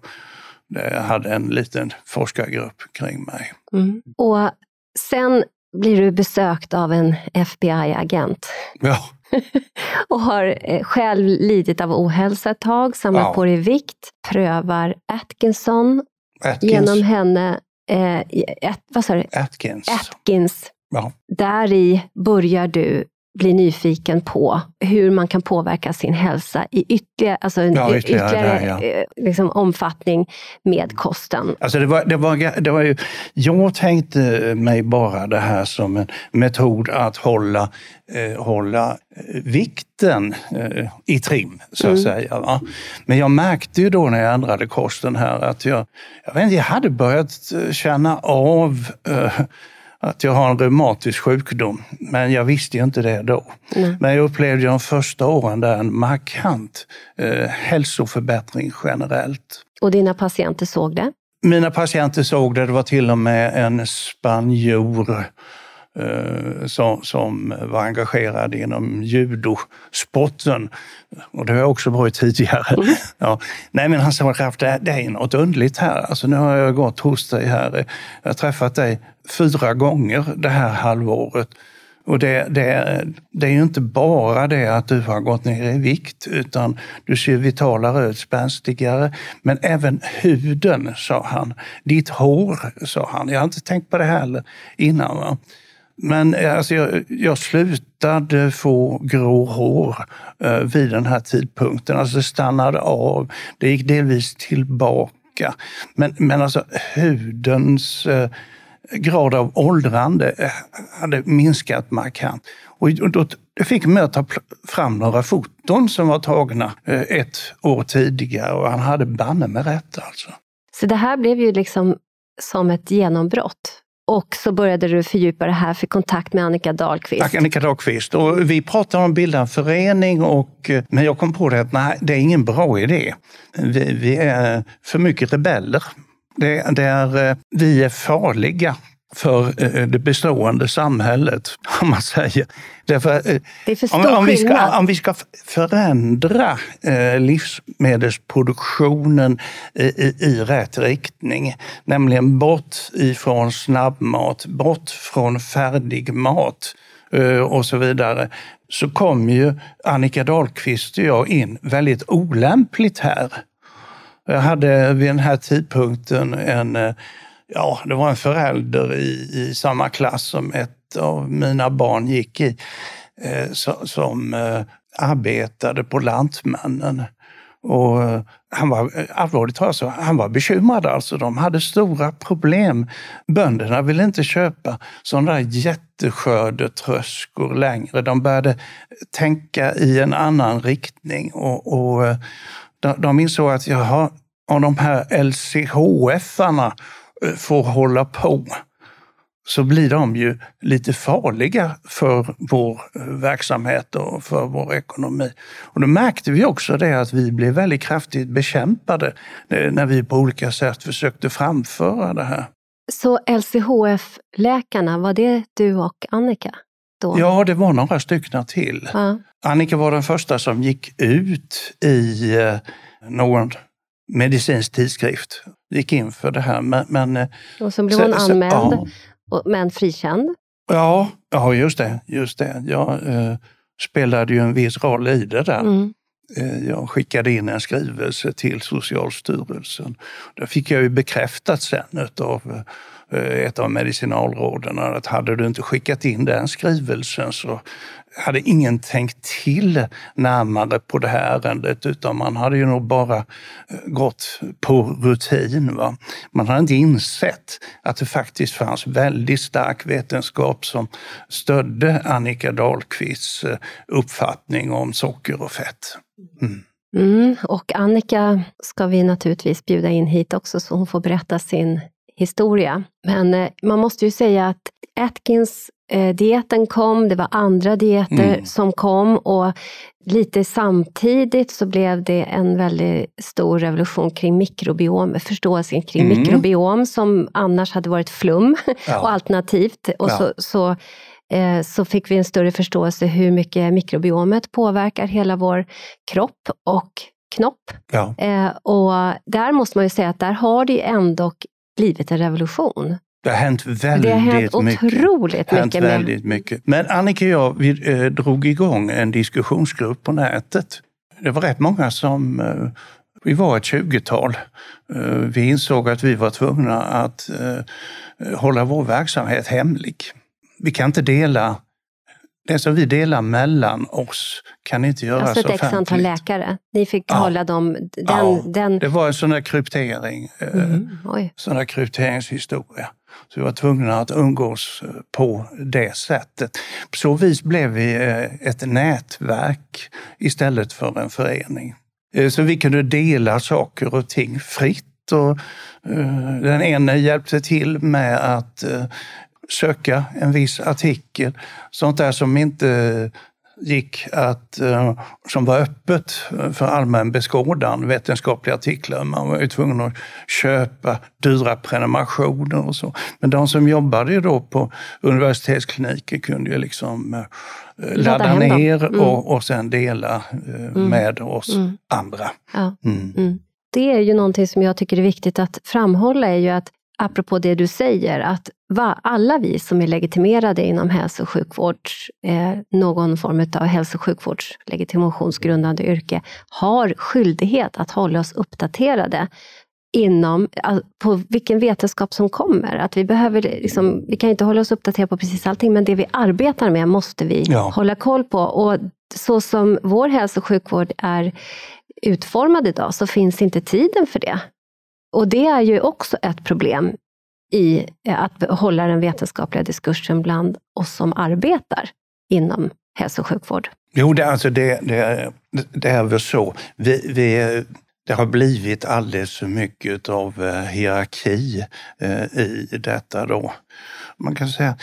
S2: jag hade en liten forskargrupp kring mig.
S1: Mm. Och sen blir du besökt av en FBI-agent.
S2: Ja. [LAUGHS]
S1: och har själv lidit av ohälsa ett tag, samlat ja. på dig vikt, prövar Atkinson. Atkins. Genom henne, eh, ett, vad sa du?
S2: Atkins.
S1: Atkins Ja. Där i börjar du blir nyfiken på hur man kan påverka sin hälsa i ytterligare, alltså
S2: Ja, ytterligare
S1: ytterligare
S2: där, ja.
S1: eh, liksom, omfattning med kosten.
S2: Alltså det var, det var, det var ju, jag tänkte mig bara det här som en metod att hålla, eh, hålla eh, vikten eh, i trim, så att säga. Va? Men jag märkte ju då när jag ändrade kosten här att jag, jag, vet inte, jag hade börjat eh, känna av eh, att jag har en reumatisk sjukdom, men jag visste ju inte det då. Men jag upplevde de första åren där en markant eh, hälsoförbättring generellt.
S1: Och dina patienter såg det.
S2: Mina patienter såg det, det var till och med en spanjor som, som var engagerad inom judosporten. Och det har jag också varit tidigare. [LAUGHS] Ja. Nej men han sa, Ralf, det, det är något underligt här. Alltså, nu har jag gått hos dig här. Jag har träffat dig fyra gånger det här halvåret. Och det, det, det är ju inte bara det att du har gått ner i vikt, utan du ser vitalare ut, spänstigare. Men även huden, sa han. Ditt hår, sa han. Jag har inte tänkt på det heller innan. Va? Men eh, alltså, jag, jag slutade få grå hår eh, vid den här tidpunkten. Alltså det stannade av. Det gick delvis tillbaka. Men, men alltså hudens eh, grad av åldrande eh, hade minskat markant. Och då, det fick mig att ta fram några foton som var tagna eh, ett år tidigare och han hade banne med rätt alltså.
S1: Så det här blev ju liksom som ett genombrott. Och så började du fördjupa det här, fick kontakt med Annika Dahlqvist.
S2: Tack Annika Dahlqvist. Och vi pratade om att bilda en förening, och, eh, men jag kom på det att nej, det är ingen bra idé. Vi, vi är för mycket rebeller. Det, det är, eh, vi är farliga för eh, det bestående samhället, [LAUGHS] om man säger. Därför, eh,
S1: Det är för
S2: om,
S1: stor
S2: om, vi ska, om vi ska förändra eh, livsmedelsproduktionen i, i, i rätt riktning, nämligen bort ifrån snabbmat, bort från färdig mat och så vidare, så kom ju Annika Dahlqvist och jag in väldigt olämpligt här. Jag hade vid den här tidpunkten en, ja, det var en förälder i, i samma klass som ett av mina barn gick i, eh, so- som eh, arbetade på Lantmännen. Och eh, han var, eh, allvarligt talat, så, han var bekymrad alltså. De hade stora problem. Bönderna ville inte köpa sådana där jätteskördetröskor längre. De började tänka i en annan riktning. och, och eh, de, de insåg att jaha, om de här LCHF-arna får hålla på så blir de ju lite farliga för vår eh, verksamhet och för vår ekonomi. Och då märkte vi också det att vi blev väldigt kraftigt bekämpade eh, när vi på olika sätt försökte framföra det här.
S1: Så LCHF-läkarna, var det du och Annika? Då?
S2: Ja, det var några stycken till.
S1: Ja.
S2: Annika var den första som gick ut i eh, någon medicinsk tidskrift. Gick in för det här. Men, men, eh,
S1: Och så blev
S2: så-
S1: hon
S2: så-
S1: anmäld,
S2: ja.
S1: och, men frikänd.
S2: Ja, ja just det. Just det. Jag eh, spelade ju en viss roll i det där.
S1: Mm.
S2: Eh, Jag skickade in en skrivelse till Socialstyrelsen. Det fick jag ju bekräftat sen av ett av medicinalråden att hade du inte skickat in den skrivelsen så hade ingen tänkt till närmare på det här ärendet utan man hade ju nog bara eh, gått på rutin. Va? Man hade inte insett att det faktiskt fanns väldigt stark vetenskap som stödde Annika Dahlqvists eh, uppfattning om socker och fett. Mm.
S1: Mm. Och Annika ska vi naturligtvis bjuda in hit också så hon får berätta sin historia. Men eh, man måste ju säga att Atkins Atkins-dieten kom, det var andra dieter
S2: Mm.
S1: som kom och lite samtidigt så blev det en väldigt stor revolution kring mikrobiom, förståelsen kring
S2: Mm.
S1: mikrobiom som annars hade varit flum [LAUGHS]
S2: Ja.
S1: och alternativt. Och
S2: Ja.
S1: så, så, eh, så fick vi en större förståelse hur mycket mikrobiomet påverkar hela vår kropp och knopp.
S2: Ja.
S1: Eh, och där måste man ju säga att där har det ju ändå blivit en revolution.
S2: Det har hänt väldigt
S1: det har hänt
S2: mycket.
S1: otroligt
S2: hänt
S1: mycket. Med,
S2: väldigt mycket. Men Annika och jag vi, eh, drog igång en diskussionsgrupp på nätet. Det var rätt många som... Eh, vi var ett tjugotal. Eh, vi insåg att vi var tvungna att eh, hålla vår verksamhet hemlig. Vi kan inte dela det som vi delar mellan oss kan inte göras
S1: Alltså ett x
S2: offentligt.
S1: antal läkare. Ni fick
S2: Ja.
S1: hålla dem... Den,
S2: Ja,
S1: den,
S2: Det var en sån där kryptering, eh,
S1: Mhm, oj.
S2: sån där krypteringshistoria. Så vi var tvungna att umgås eh, på det sättet. På så vis blev vi eh, ett nätverk istället för en förening. Så vi kunde dela saker och ting fritt. Och den ene hjälpte till med att söka en viss artikel. Sånt där som inte gick att, eh, som var öppet för allmän beskådan, vetenskapliga artiklar. Man var ju tvungen att köpa dyra prenumerationer och så. Men de som jobbade då på universitetskliniker kunde ju liksom eh, ladda, ner
S1: Mm.
S2: och, och sen dela eh, med oss
S1: Mm.
S2: andra.
S1: Ja.
S2: Mm.
S1: Mm. Det är ju någonting som jag tycker är viktigt att framhålla, är ju att apropå det du säger, att va, alla vi som är legitimerade inom hälso och sjukvård, eh, någon form av hälso och sjukvårds legitimationsgrundande yrke, har skyldighet att hålla oss uppdaterade inom, på vilken vetenskap som kommer. Att vi, behöver, liksom, vi kan inte hålla oss uppdaterade på precis allting, men det vi arbetar med måste vi
S2: Ja.
S1: hålla koll på. Och så som vår hälso och sjukvård är utformad idag så finns inte tiden för det. Och det är ju också ett problem i eh, att hålla den vetenskapliga diskursen bland oss som arbetar inom hälso och sjukvård.
S2: Jo, det, alltså det, det, det är väl så. Vi, vi, det har blivit alldeles för mycket av eh, hierarki eh, i detta då. Man kan säga,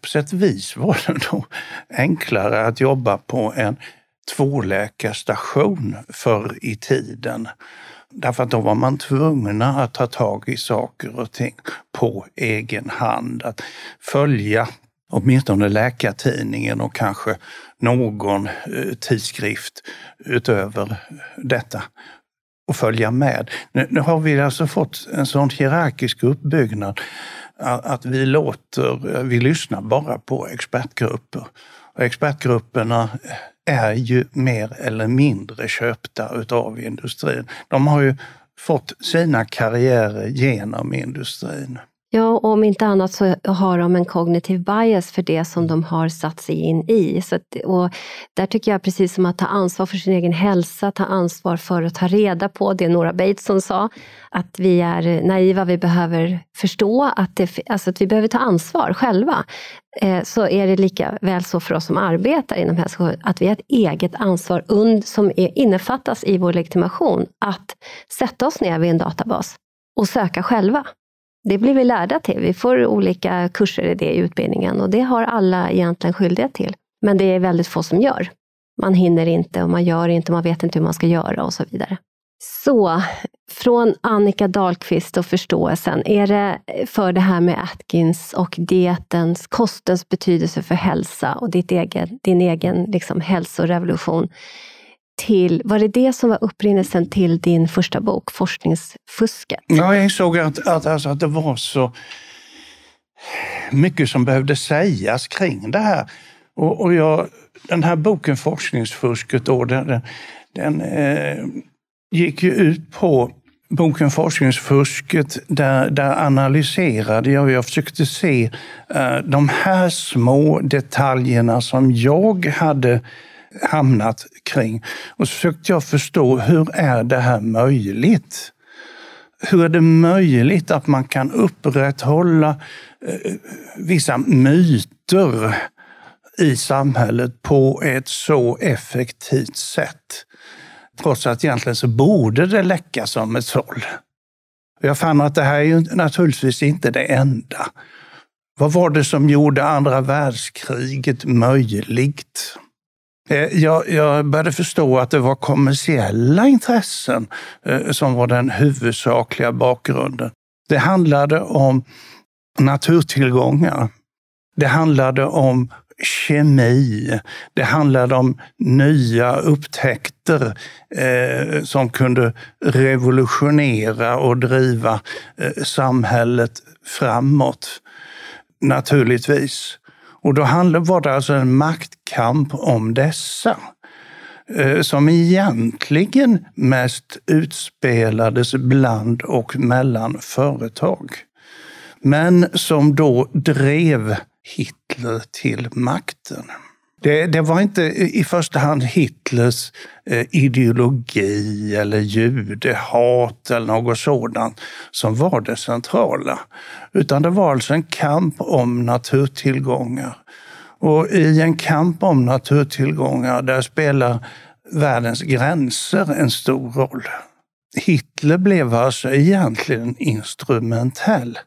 S2: på sätt och vis var det [LAUGHS] då enklare att jobba på en tvåläkarstation förr i tiden. Därför att då var man tvungna att ta tag i saker och ting på egen hand. Att följa åtminstone Läkartidningen och kanske någon eh, tidskrift utöver detta och följa med. Nu, nu har vi alltså fått en sån hierarkisk uppbyggnad att, att vi låter, eh, vi lyssnar bara på expertgrupper. Och expertgrupperna är ju mer eller mindre köpta utav industrin. De har ju fått sina karriärer genom industrin.
S1: Ja, och om inte annat så har de en kognitiv bias för det som de har satt sig in i. Så att, och där tycker jag precis som att ta ansvar för sin egen hälsa, ta ansvar för att ta reda på det Nora Bateson sa, att vi är naiva, vi behöver förstå att, det, alltså att vi behöver ta ansvar själva. Eh, så är det lika väl så för oss som arbetar inom hälso och att vi har ett eget ansvar und, som är, innefattas i vår legitimation, att sätta oss ner vid en databas och söka själva. Det blir vi lärda till. Vi får olika kurser i det i utbildningen och det har alla egentligen skyldighet till. Men det är väldigt få som gör. Man hinner inte och man gör inte, man vet inte hur man ska göra och så vidare. Så, från Annika Dahlqvist och förståelsen, är det för det här med Atkins och dietens, kostens betydelse för hälsa och ditt egen, din egen liksom hälsorevolution. Till, var det det som var upprinnelsen till din första bok, Forskningsfusket?
S2: Ja, jag insåg att, att, alltså, att det var så mycket som behövde sägas kring det här. Och, och jag, den här boken Forskningsfusket, då, den, den, den eh, gick ju ut på boken Forskningsfusket, där, där analyserade jag, och jag försökte se eh, de här små detaljerna som jag hade hamnat kring. Och så försökte jag förstå, hur är det här möjligt? Hur är det möjligt att man kan upprätthålla eh, vissa myter i samhället på ett så effektivt sätt? Trots att egentligen så borde det läcka som ett såll. Jag fann att det här är ju naturligtvis inte det enda. Vad var det som gjorde andra världskriget möjligt? Eh, jag, jag började förstå att det var kommersiella intressen eh, som var den huvudsakliga bakgrunden. Det handlade om naturtillgångar. Det handlade om kemi. Det handlade om nya upptäckter eh, som kunde revolutionera och driva eh, samhället framåt. Naturligtvis. Och då var det alltså en maktkamp om dessa eh, som egentligen mest utspelades bland och mellan företag. Men som då drev Hitler till makten. Det, det, var inte i första hand Hitlers eh, ideologi eller judehat eller något sådant som var det centrala. Utan det var alltså en kamp om naturtillgångar. Och i en kamp om naturtillgångar, där spelar världens gränser en stor roll. Hitler blev alltså egentligen instrumentell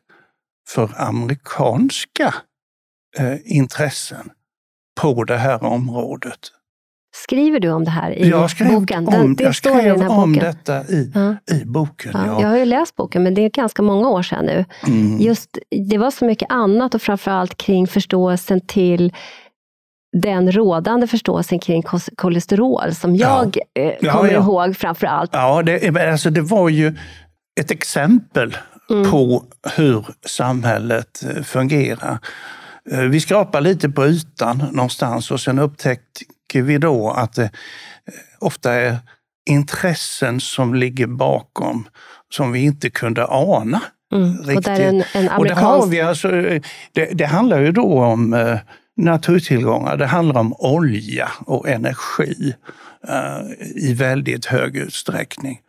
S2: för amerikanska eh, intressen på det här området.
S1: Skriver du om det här i
S2: jag skrev
S1: boken?
S2: Om, det jag skrev om detta i, ja. i boken. Ja.
S1: Ja. Jag har ju läst boken, men det är ganska många år sedan nu. Mm. Just, det var så mycket annat och framförallt kring förståelsen till den rådande förståelsen kring kolesterol som jag ja. eh, kommer ja, ihåg framför allt.
S2: Ja, det, alltså det var ju ett exempel mm. på hur samhället eh, fungerar. Eh, vi skrapar lite på ytan någonstans och sen upptäcker vi då att det eh, ofta är intressen som ligger bakom som vi inte kunde ana. Mm. Riktigt. Och, där en, en amerikansk... och det, har vi alltså, det, det handlar ju då om eh, naturtillgångar. Det handlar om olja och energi i väldigt hög utsträckning.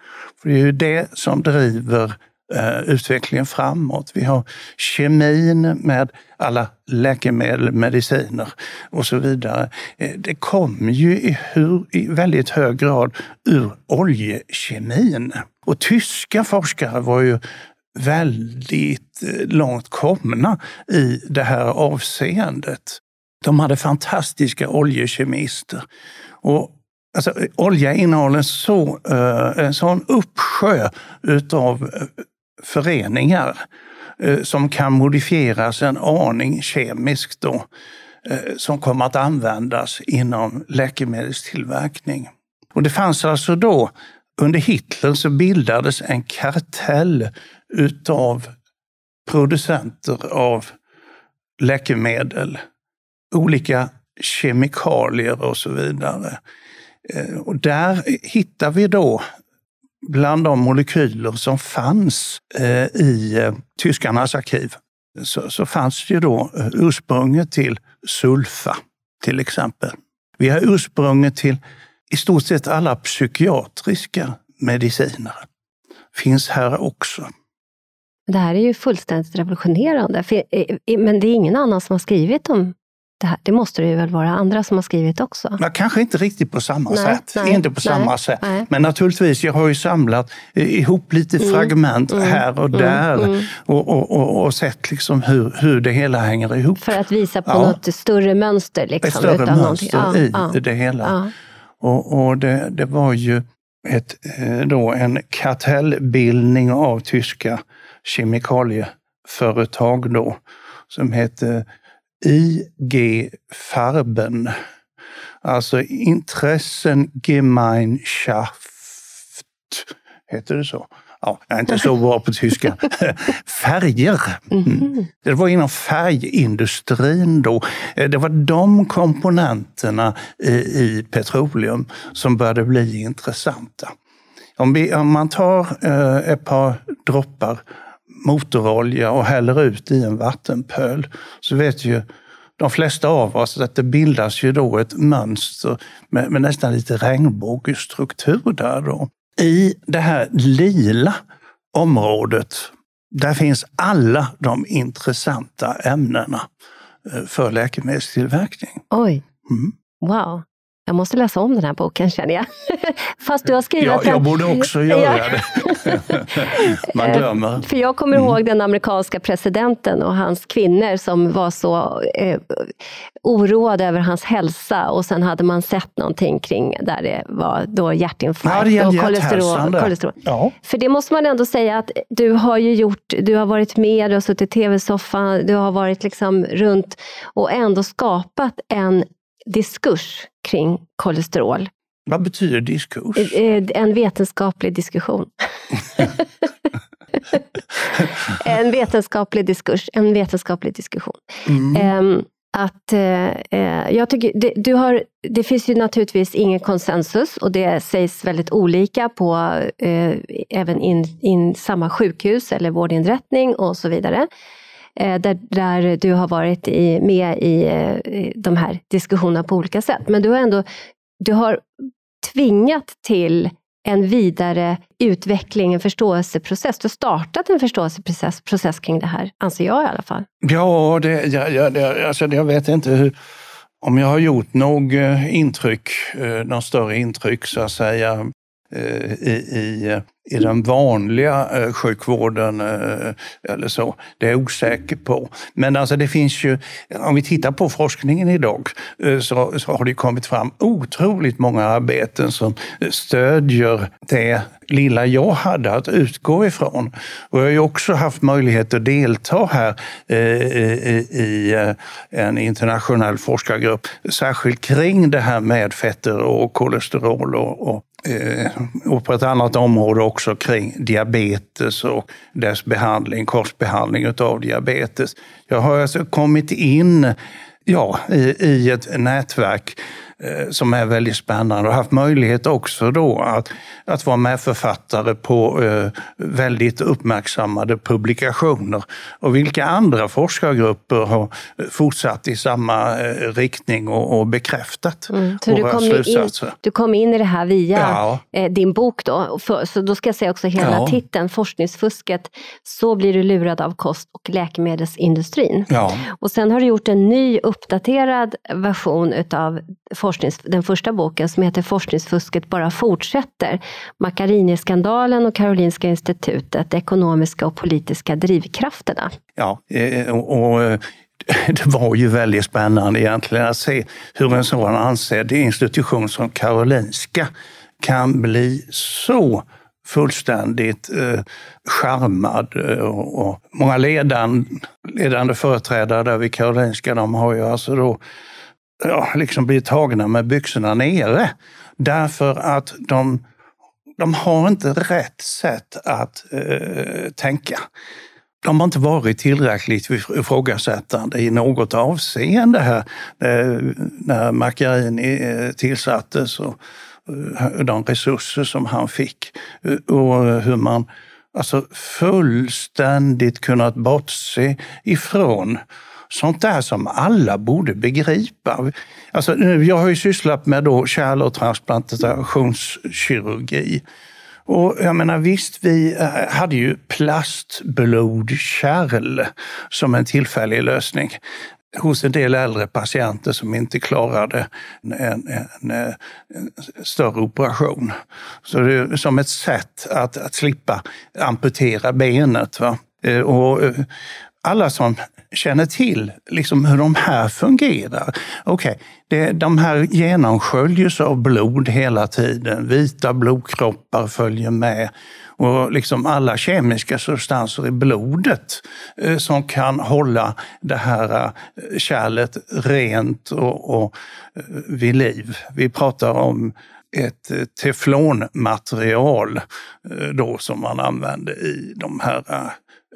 S2: För det är ju det som driver Eh, utvecklingen framåt. Vi har kemin med alla läkemedel, mediciner och så vidare. Eh, det kom ju i, hur, i väldigt hög grad ur oljekemin. Och tyska forskare var ju väldigt eh, långt komna i det här avseendet. De hade fantastiska oljekemister. Och Alltså, olja innehåller så, eh, en sån uppsjö utav föreningar eh, som kan modifieras en aning kemiskt då, eh, som kommer att användas inom läkemedelstillverkning. Och det fanns alltså då, under Hitler så bildades en kartell utav producenter av läkemedel, olika kemikalier och så vidare. Eh, och där hittar vi då bland de molekyler som fanns eh, i eh, tyskarnas arkiv så, så fanns det ju då eh, ursprunget till sulfa till exempel. Vi har ursprunget till i stort sett alla psykiatriska mediciner. Finns här också.
S1: Det här är ju fullständigt revolutionerande. Eh, eh, men det är ingen annan som har skrivit om det här. Det måste det ju väl vara andra som har skrivit också?
S2: Ja, kanske inte riktigt på samma nej, sätt. Nej, inte på nej, samma sätt. Men naturligtvis, jag har ju samlat ihop lite mm, fragment mm, här och mm, där mm, och, och, och, och, sett liksom hur, hur det hela hänger ihop.
S1: För att visa på ja. något större mönster? Liksom,
S2: Ett större mönster i ja. det hela. Ja. Och, och det, det var ju ett, eh, då en kartellbildning av tyska kemikalieföretag då, som hette IG Farben. Alltså Intressen Gemeinschaft. Heter det så? Ja, jag är inte så bra på tyska. [LAUGHS] Färger. Mm. Det var inom färgindustrin då. Det var de komponenterna i petroleum som började bli intressanta. Om, vi, om man tar eh, ett par droppar motorolja och häller ut i en vattenpöl så vet ju de flesta av oss att det bildas ju då ett mönster med, med nästan lite regnbågsstruktur där då. I det här lila området, där finns alla de intressanta ämnena eh, för läkemedelstillverkning.
S1: Oj, mm. wow. Jag måste läsa om den här boken känner jag. [LAUGHS] Fast du har skrivit
S2: ja, Jag borde också göra det. [LAUGHS] Man glömmer.
S1: För jag kommer mm. ihåg den amerikanska presidenten och hans kvinnor som var så eh, oroade över hans hälsa och sen hade man sett någonting kring där det var då hjärtinfarkt ja, och kolesterol. kolesterol. Ja. För det måste man ändå säga att du har ju gjort, du har varit med, du har suttit i tv-soffan, du har varit liksom runt och ändå skapat en diskurs kring kolesterol.
S2: Vad betyder diskurs?
S1: Eh, eh, en vetenskaplig diskussion. [LAUGHS] en vetenskaplig diskurs, en vetenskaplig diskussion. Mm. Ehm, att, eh, jag tycker, det, du har, det finns ju naturligtvis ingen konsensus och det sägs väldigt olika på även in, in samma sjukhus eller vårdinrättning och så vidare. Eh, där, där du har varit i, med eh, i de här diskussionerna på olika sätt. Men du har ändå du har tvingat till en vidare utveckling, en förståelseprocess. Du har startat en förståelseprocess process kring det här, anser jag i alla fall.
S2: Ja, det, jag, jag, alltså, jag vet inte hur, om jag har gjort något eh, intryck, något större intryck så att säga, Eh, i, i i den vanliga eh, sjukvården eh, eller så. Det är jag osäker på. Men alltså det finns ju, om vi tittar på forskningen idag så, så har det kommit fram otroligt många arbeten som stödjer det lilla jag hade att utgå ifrån. Och jag har ju också haft möjlighet att delta här eh, i, i en internationell forskargrupp, särskilt kring det här med fetter och kolesterol och, och Eh, och på ett annat område också kring diabetes och dess behandling, korsbehandling av diabetes. Jag har alltså kommit in ja, i, i ett nätverk som är väldigt spännande och haft möjlighet också då att, att vara medförfattare på eh, väldigt uppmärksammade publikationer. Och vilka andra forskargrupper har fortsatt i samma eh, riktning och, och bekräftat mm. så
S1: våra du slutsatser. In, du kom in i det här via ja. din bok då. Så då ska jag säga också hela ja. titeln, Forskningsfusket, så blir du lurad av kost och läkemedelsindustrin. Ja. Och sen har du gjort en ny uppdaterad version utav forsknings, den första boken som heter Forskningsfusket bara fortsätter. Macchiarini-skandalen och Karolinska institutet, De ekonomiska och politiska drivkrafterna.
S2: Ja, eh, och eh, [LAUGHS] det var ju väldigt spännande egentligen att se hur en sådan ansedd institution som Karolinska kan bli så fullständigt eh, charmad. Eh, och, och många ledande, ledande företrädare där vid Karolinska, de har ju alltså då ja, liksom blir tagna med byxorna nere. Därför att de, de har inte rätt sätt att eh, tänka. De har inte varit tillräckligt ifrågasättande i något avseende här eh, när Macchiarini eh, tillsattes och eh, de resurser som han fick eh, och hur man alltså fullständigt kunnat bortse ifrån sånt där som alla borde begripa. Alltså, jag har ju sysslat med då kärl och transplantationskirurgi. Och jag menar visst, vi eh, hade ju plastblodkärl som en tillfällig lösning hos en del äldre patienter som inte klarade en, en, en, eh, en större operation. Så det är som ett sätt att, att slippa amputera benet. Va? Eh, och alla som känner till liksom hur de här fungerar. Okej, okay, de här genomsköljs av blod hela tiden. Vita blodkroppar följer med. Och liksom alla kemiska substanser i blodet eh, som kan hålla det här eh, kärlet rent och, och eh, vid liv. Vi pratar om ett eh, teflonmaterial eh, då som man använder i de här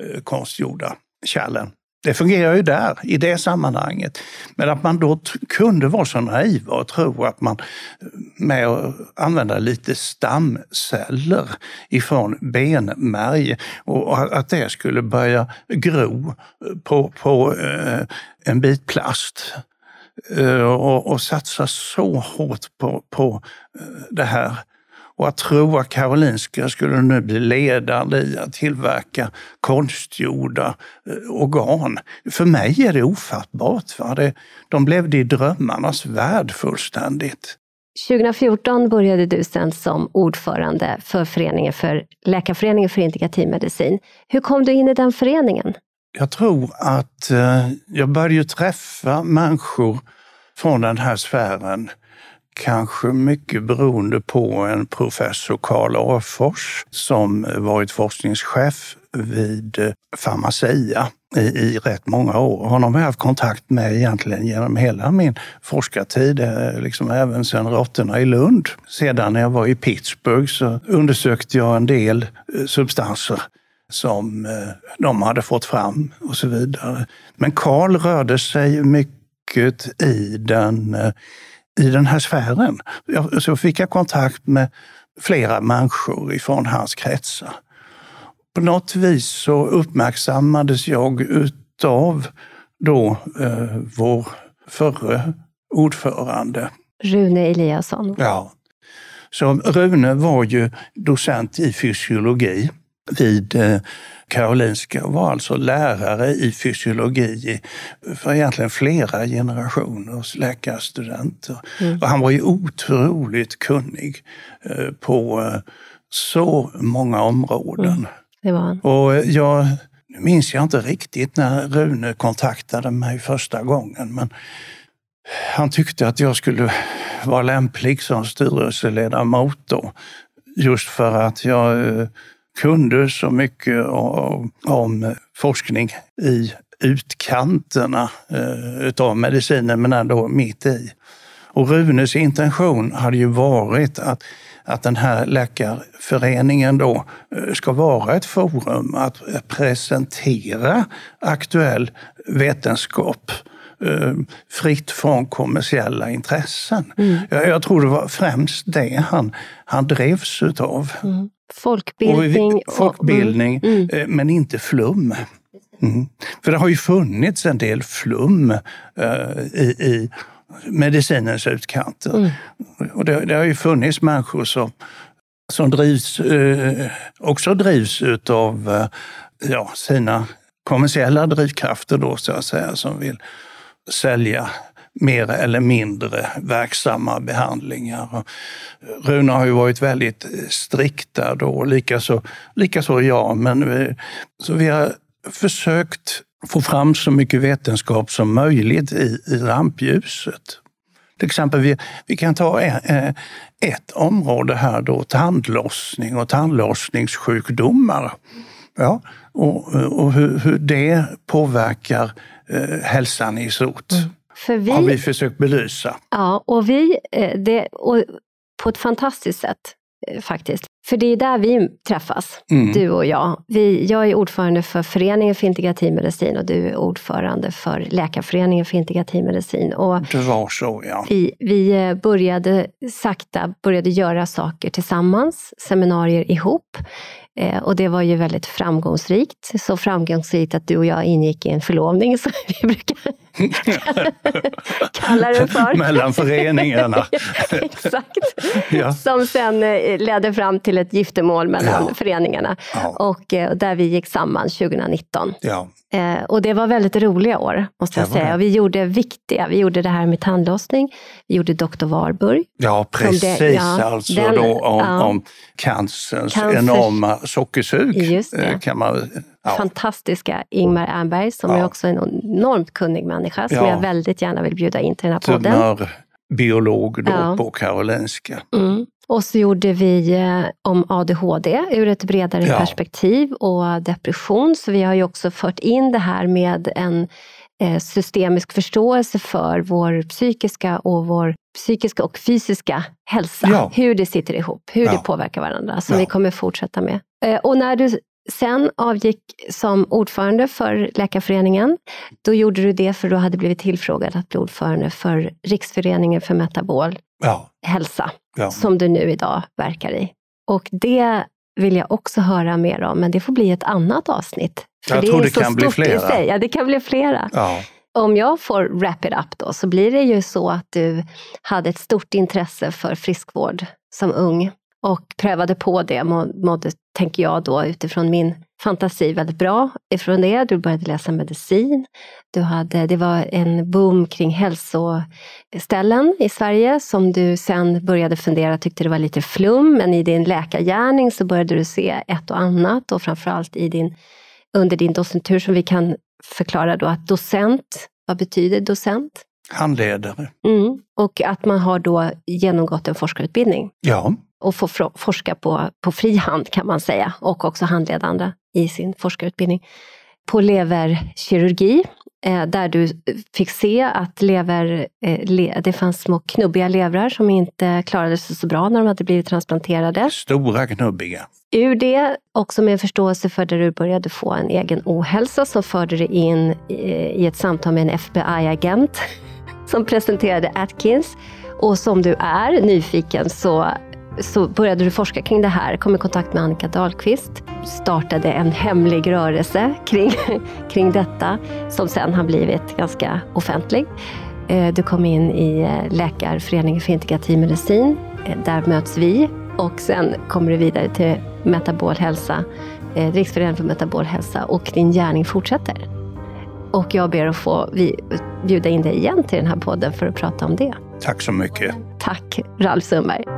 S2: eh, konstgjorda kärlen. Det fungerar ju där, i det sammanhanget. Men att man då kunde vara så naiv och tro att man eh, med att använda lite stamceller ifrån benmärg och att det skulle börja gro eh, på, på eh, en bit plast eh, och, och satsa så hårt på, på eh, det här och att tro att Karolinska skulle nu bli ledande i att tillverka konstgjorda eh, organ. För mig är det ofattbart. Va? Det, de levde i drömmarnas värld fullständigt.
S1: 2014 började du sen som ordförande för, föreningen för Läkarföreningen för integrativ medicin. Hur kom du in i den föreningen?
S2: Jag tror att eh, jag började träffa människor från den här sfären Kanske mycket beroende på en professor Karl Afors som varit forskningschef vid eh, Pharmacia i, i rätt många år. Honom har jag haft kontakt med egentligen genom hela min forskartid, eh, liksom även sedan råttorna i Lund. Sedan när jag var i Pittsburgh så undersökte jag en del eh, substanser som de hade fått fram och så vidare. Men Karl rörde sig mycket i den i den här sfären. Så fick jag kontakt med flera människor ifrån hans kretsar. På något vis så uppmärksammades jag utav då eh, vår förre ordförande.
S1: Rune Eliasson.
S2: Ja. Så Rune var ju docent i fysiologi vid eh, Karolinska och var alltså lärare i fysiologi för egentligen flera generationers läkarstudenter. Mm. Och han var ju otroligt kunnig eh, på eh, så många områden. Mm.
S1: Det var han.
S2: Och jag nu minns jag inte riktigt när Rune kontaktade mig första gången, men han tyckte att jag skulle vara lämplig som styrelseledamot då. Just för att jag eh, kunde så mycket om forskning i utkanterna eh, utav medicinen, men ändå mitt i. Och Runes intention hade ju varit att att den här läkarföreningen då eh, ska vara ett forum att presentera aktuell vetenskap eh, fritt från kommersiella intressen. Mm. Jag, jag, tror det var främst det han, han drevs utav. Mm.
S1: Folkbildning.
S2: Och, folkbildning, mm. mm. men inte flum. Mm. För det har ju funnits en del flum uh, i, i medicinens utkanter. Mm. Och det, det, har ju funnits människor som, som drivs, eh, också drivs utav eh, ja, sina kommersiella drivkrafter då så att säga, som vill sälja mer eller mindre verksamma behandlingar. Rune har ju varit väldigt eh, strikta då, likaså, likaså jag. Men vi, så vi har försökt få fram så mycket vetenskap som möjligt i, i rampljuset. Till exempel, vi, vi kan ta ett, ett område här då, tandlossning och tandlossningssjukdomar. Ja, och, och hur, hur det påverkar eh, hälsan i stort. Mm. För vi, har vi försökt belysa.
S1: Ja, och vi, eh, det, och på ett fantastiskt sätt eh, faktiskt. För det är där vi träffas, mm. du och jag. Vi, jag är ordförande för Föreningen för integrativ medicin och du är ordförande för Läkarföreningen för integrativ medicin. Och
S2: det var så, ja.
S1: Vi, vi eh, började sakta började göra saker tillsammans, seminarier ihop. Eh, och det var ju väldigt framgångsrikt. Så framgångsrikt att du och jag ingick i en förlovning, [LAUGHS] som vi brukar [LAUGHS] kalla det för.
S2: Mellan föreningarna. [LAUGHS]
S1: Exakt. Ja. Som sen eh, ledde fram till ett giftermål mellan ja. föreningarna. Ja. Och, eh, där vi gick samman 2019.
S2: Ja.
S1: Eh, och det var väldigt roliga år, måste jag säga. Och vi gjorde viktiga, vi gjorde det här med tandlossning, vi gjorde Dr. Warburg.
S2: Ja, precis. Det, alltså den, då om, om cancerns Cancer. enorma sockersug.
S1: Kan man, ja. Fantastiska Ingmar Ernberg, som är också en enormt kunnig människa, som jag väldigt gärna vill bjuda in till den här podden.
S2: Tumörbiolog då på Karolinska.
S1: Mm. Och så gjorde vi eh, om ADHD ur ett bredare ja. perspektiv och depression. Så vi har ju också fört in det här med en eh, systemisk förståelse för vår psykiska och vår psykiska och fysiska hälsa. Ja. Hur det sitter ihop, hur ja. det påverkar varandra, som vi kommer fortsätta med. Eh, och när du sen avgick som ordförande för Läkarföreningen, då gjorde du det för du hade blivit tillfrågad att bli ordförande för Riksföreningen för metabol ja. hälsa, ja. som du nu idag verkar i. Och det vill jag också höra mer om, men det får bli ett annat avsnitt.
S2: För jag det tror är det så kan bli flera.
S1: Ja, det kan bli flera. Ja. Om jag får wrap it up då, så blir det ju så att du hade ett stort intresse för friskvård som ung och prövade på det, mådde, tänker jag då utifrån min fantasi väldigt bra ifrån det. Du började läsa medicin. Du hade, det var en boom kring hälsoställen i Sverige som du sen började fundera, tyckte det var lite flum, men i din läkargärning så började du se ett och annat och framförallt i din, under din docentur som vi kan förklara då att docent, vad betyder docent?
S2: Handledare.
S1: Mm. Och att man har då genomgått en forskarutbildning.
S2: Ja
S1: och få forska på, på fri hand kan man säga och också handleda andra i sin forskarutbildning. På leverkirurgi eh, där du fick se att lever, eh, det fanns små knubbiga levrar som inte klarade sig så bra när de hade blivit transplanterade.
S2: Stora knubbiga.
S1: Ur det, också med förståelse för där du började få en egen ohälsa som förde dig in i ett samtal med en FBI-agent som presenterade Atkins. Och som du är nyfiken så så började du forska kring det här, kom i kontakt med Annika Dahlqvist startade en hemlig rörelse kring, [LAUGHS] kring detta som sen har blivit ganska offentlig. Eh, du kom in i eh, Läkarföreningen för integrativ medicin. Eh, där möts vi och sen kommer du vidare till Metabol hälsa, Riksföreningen för metabol hälsa och din gärning fortsätter. Och jag ber att få bjuda in dig igen till den här podden för att prata om det.
S2: Tack så mycket.
S1: Tack, Ralf Sundberg.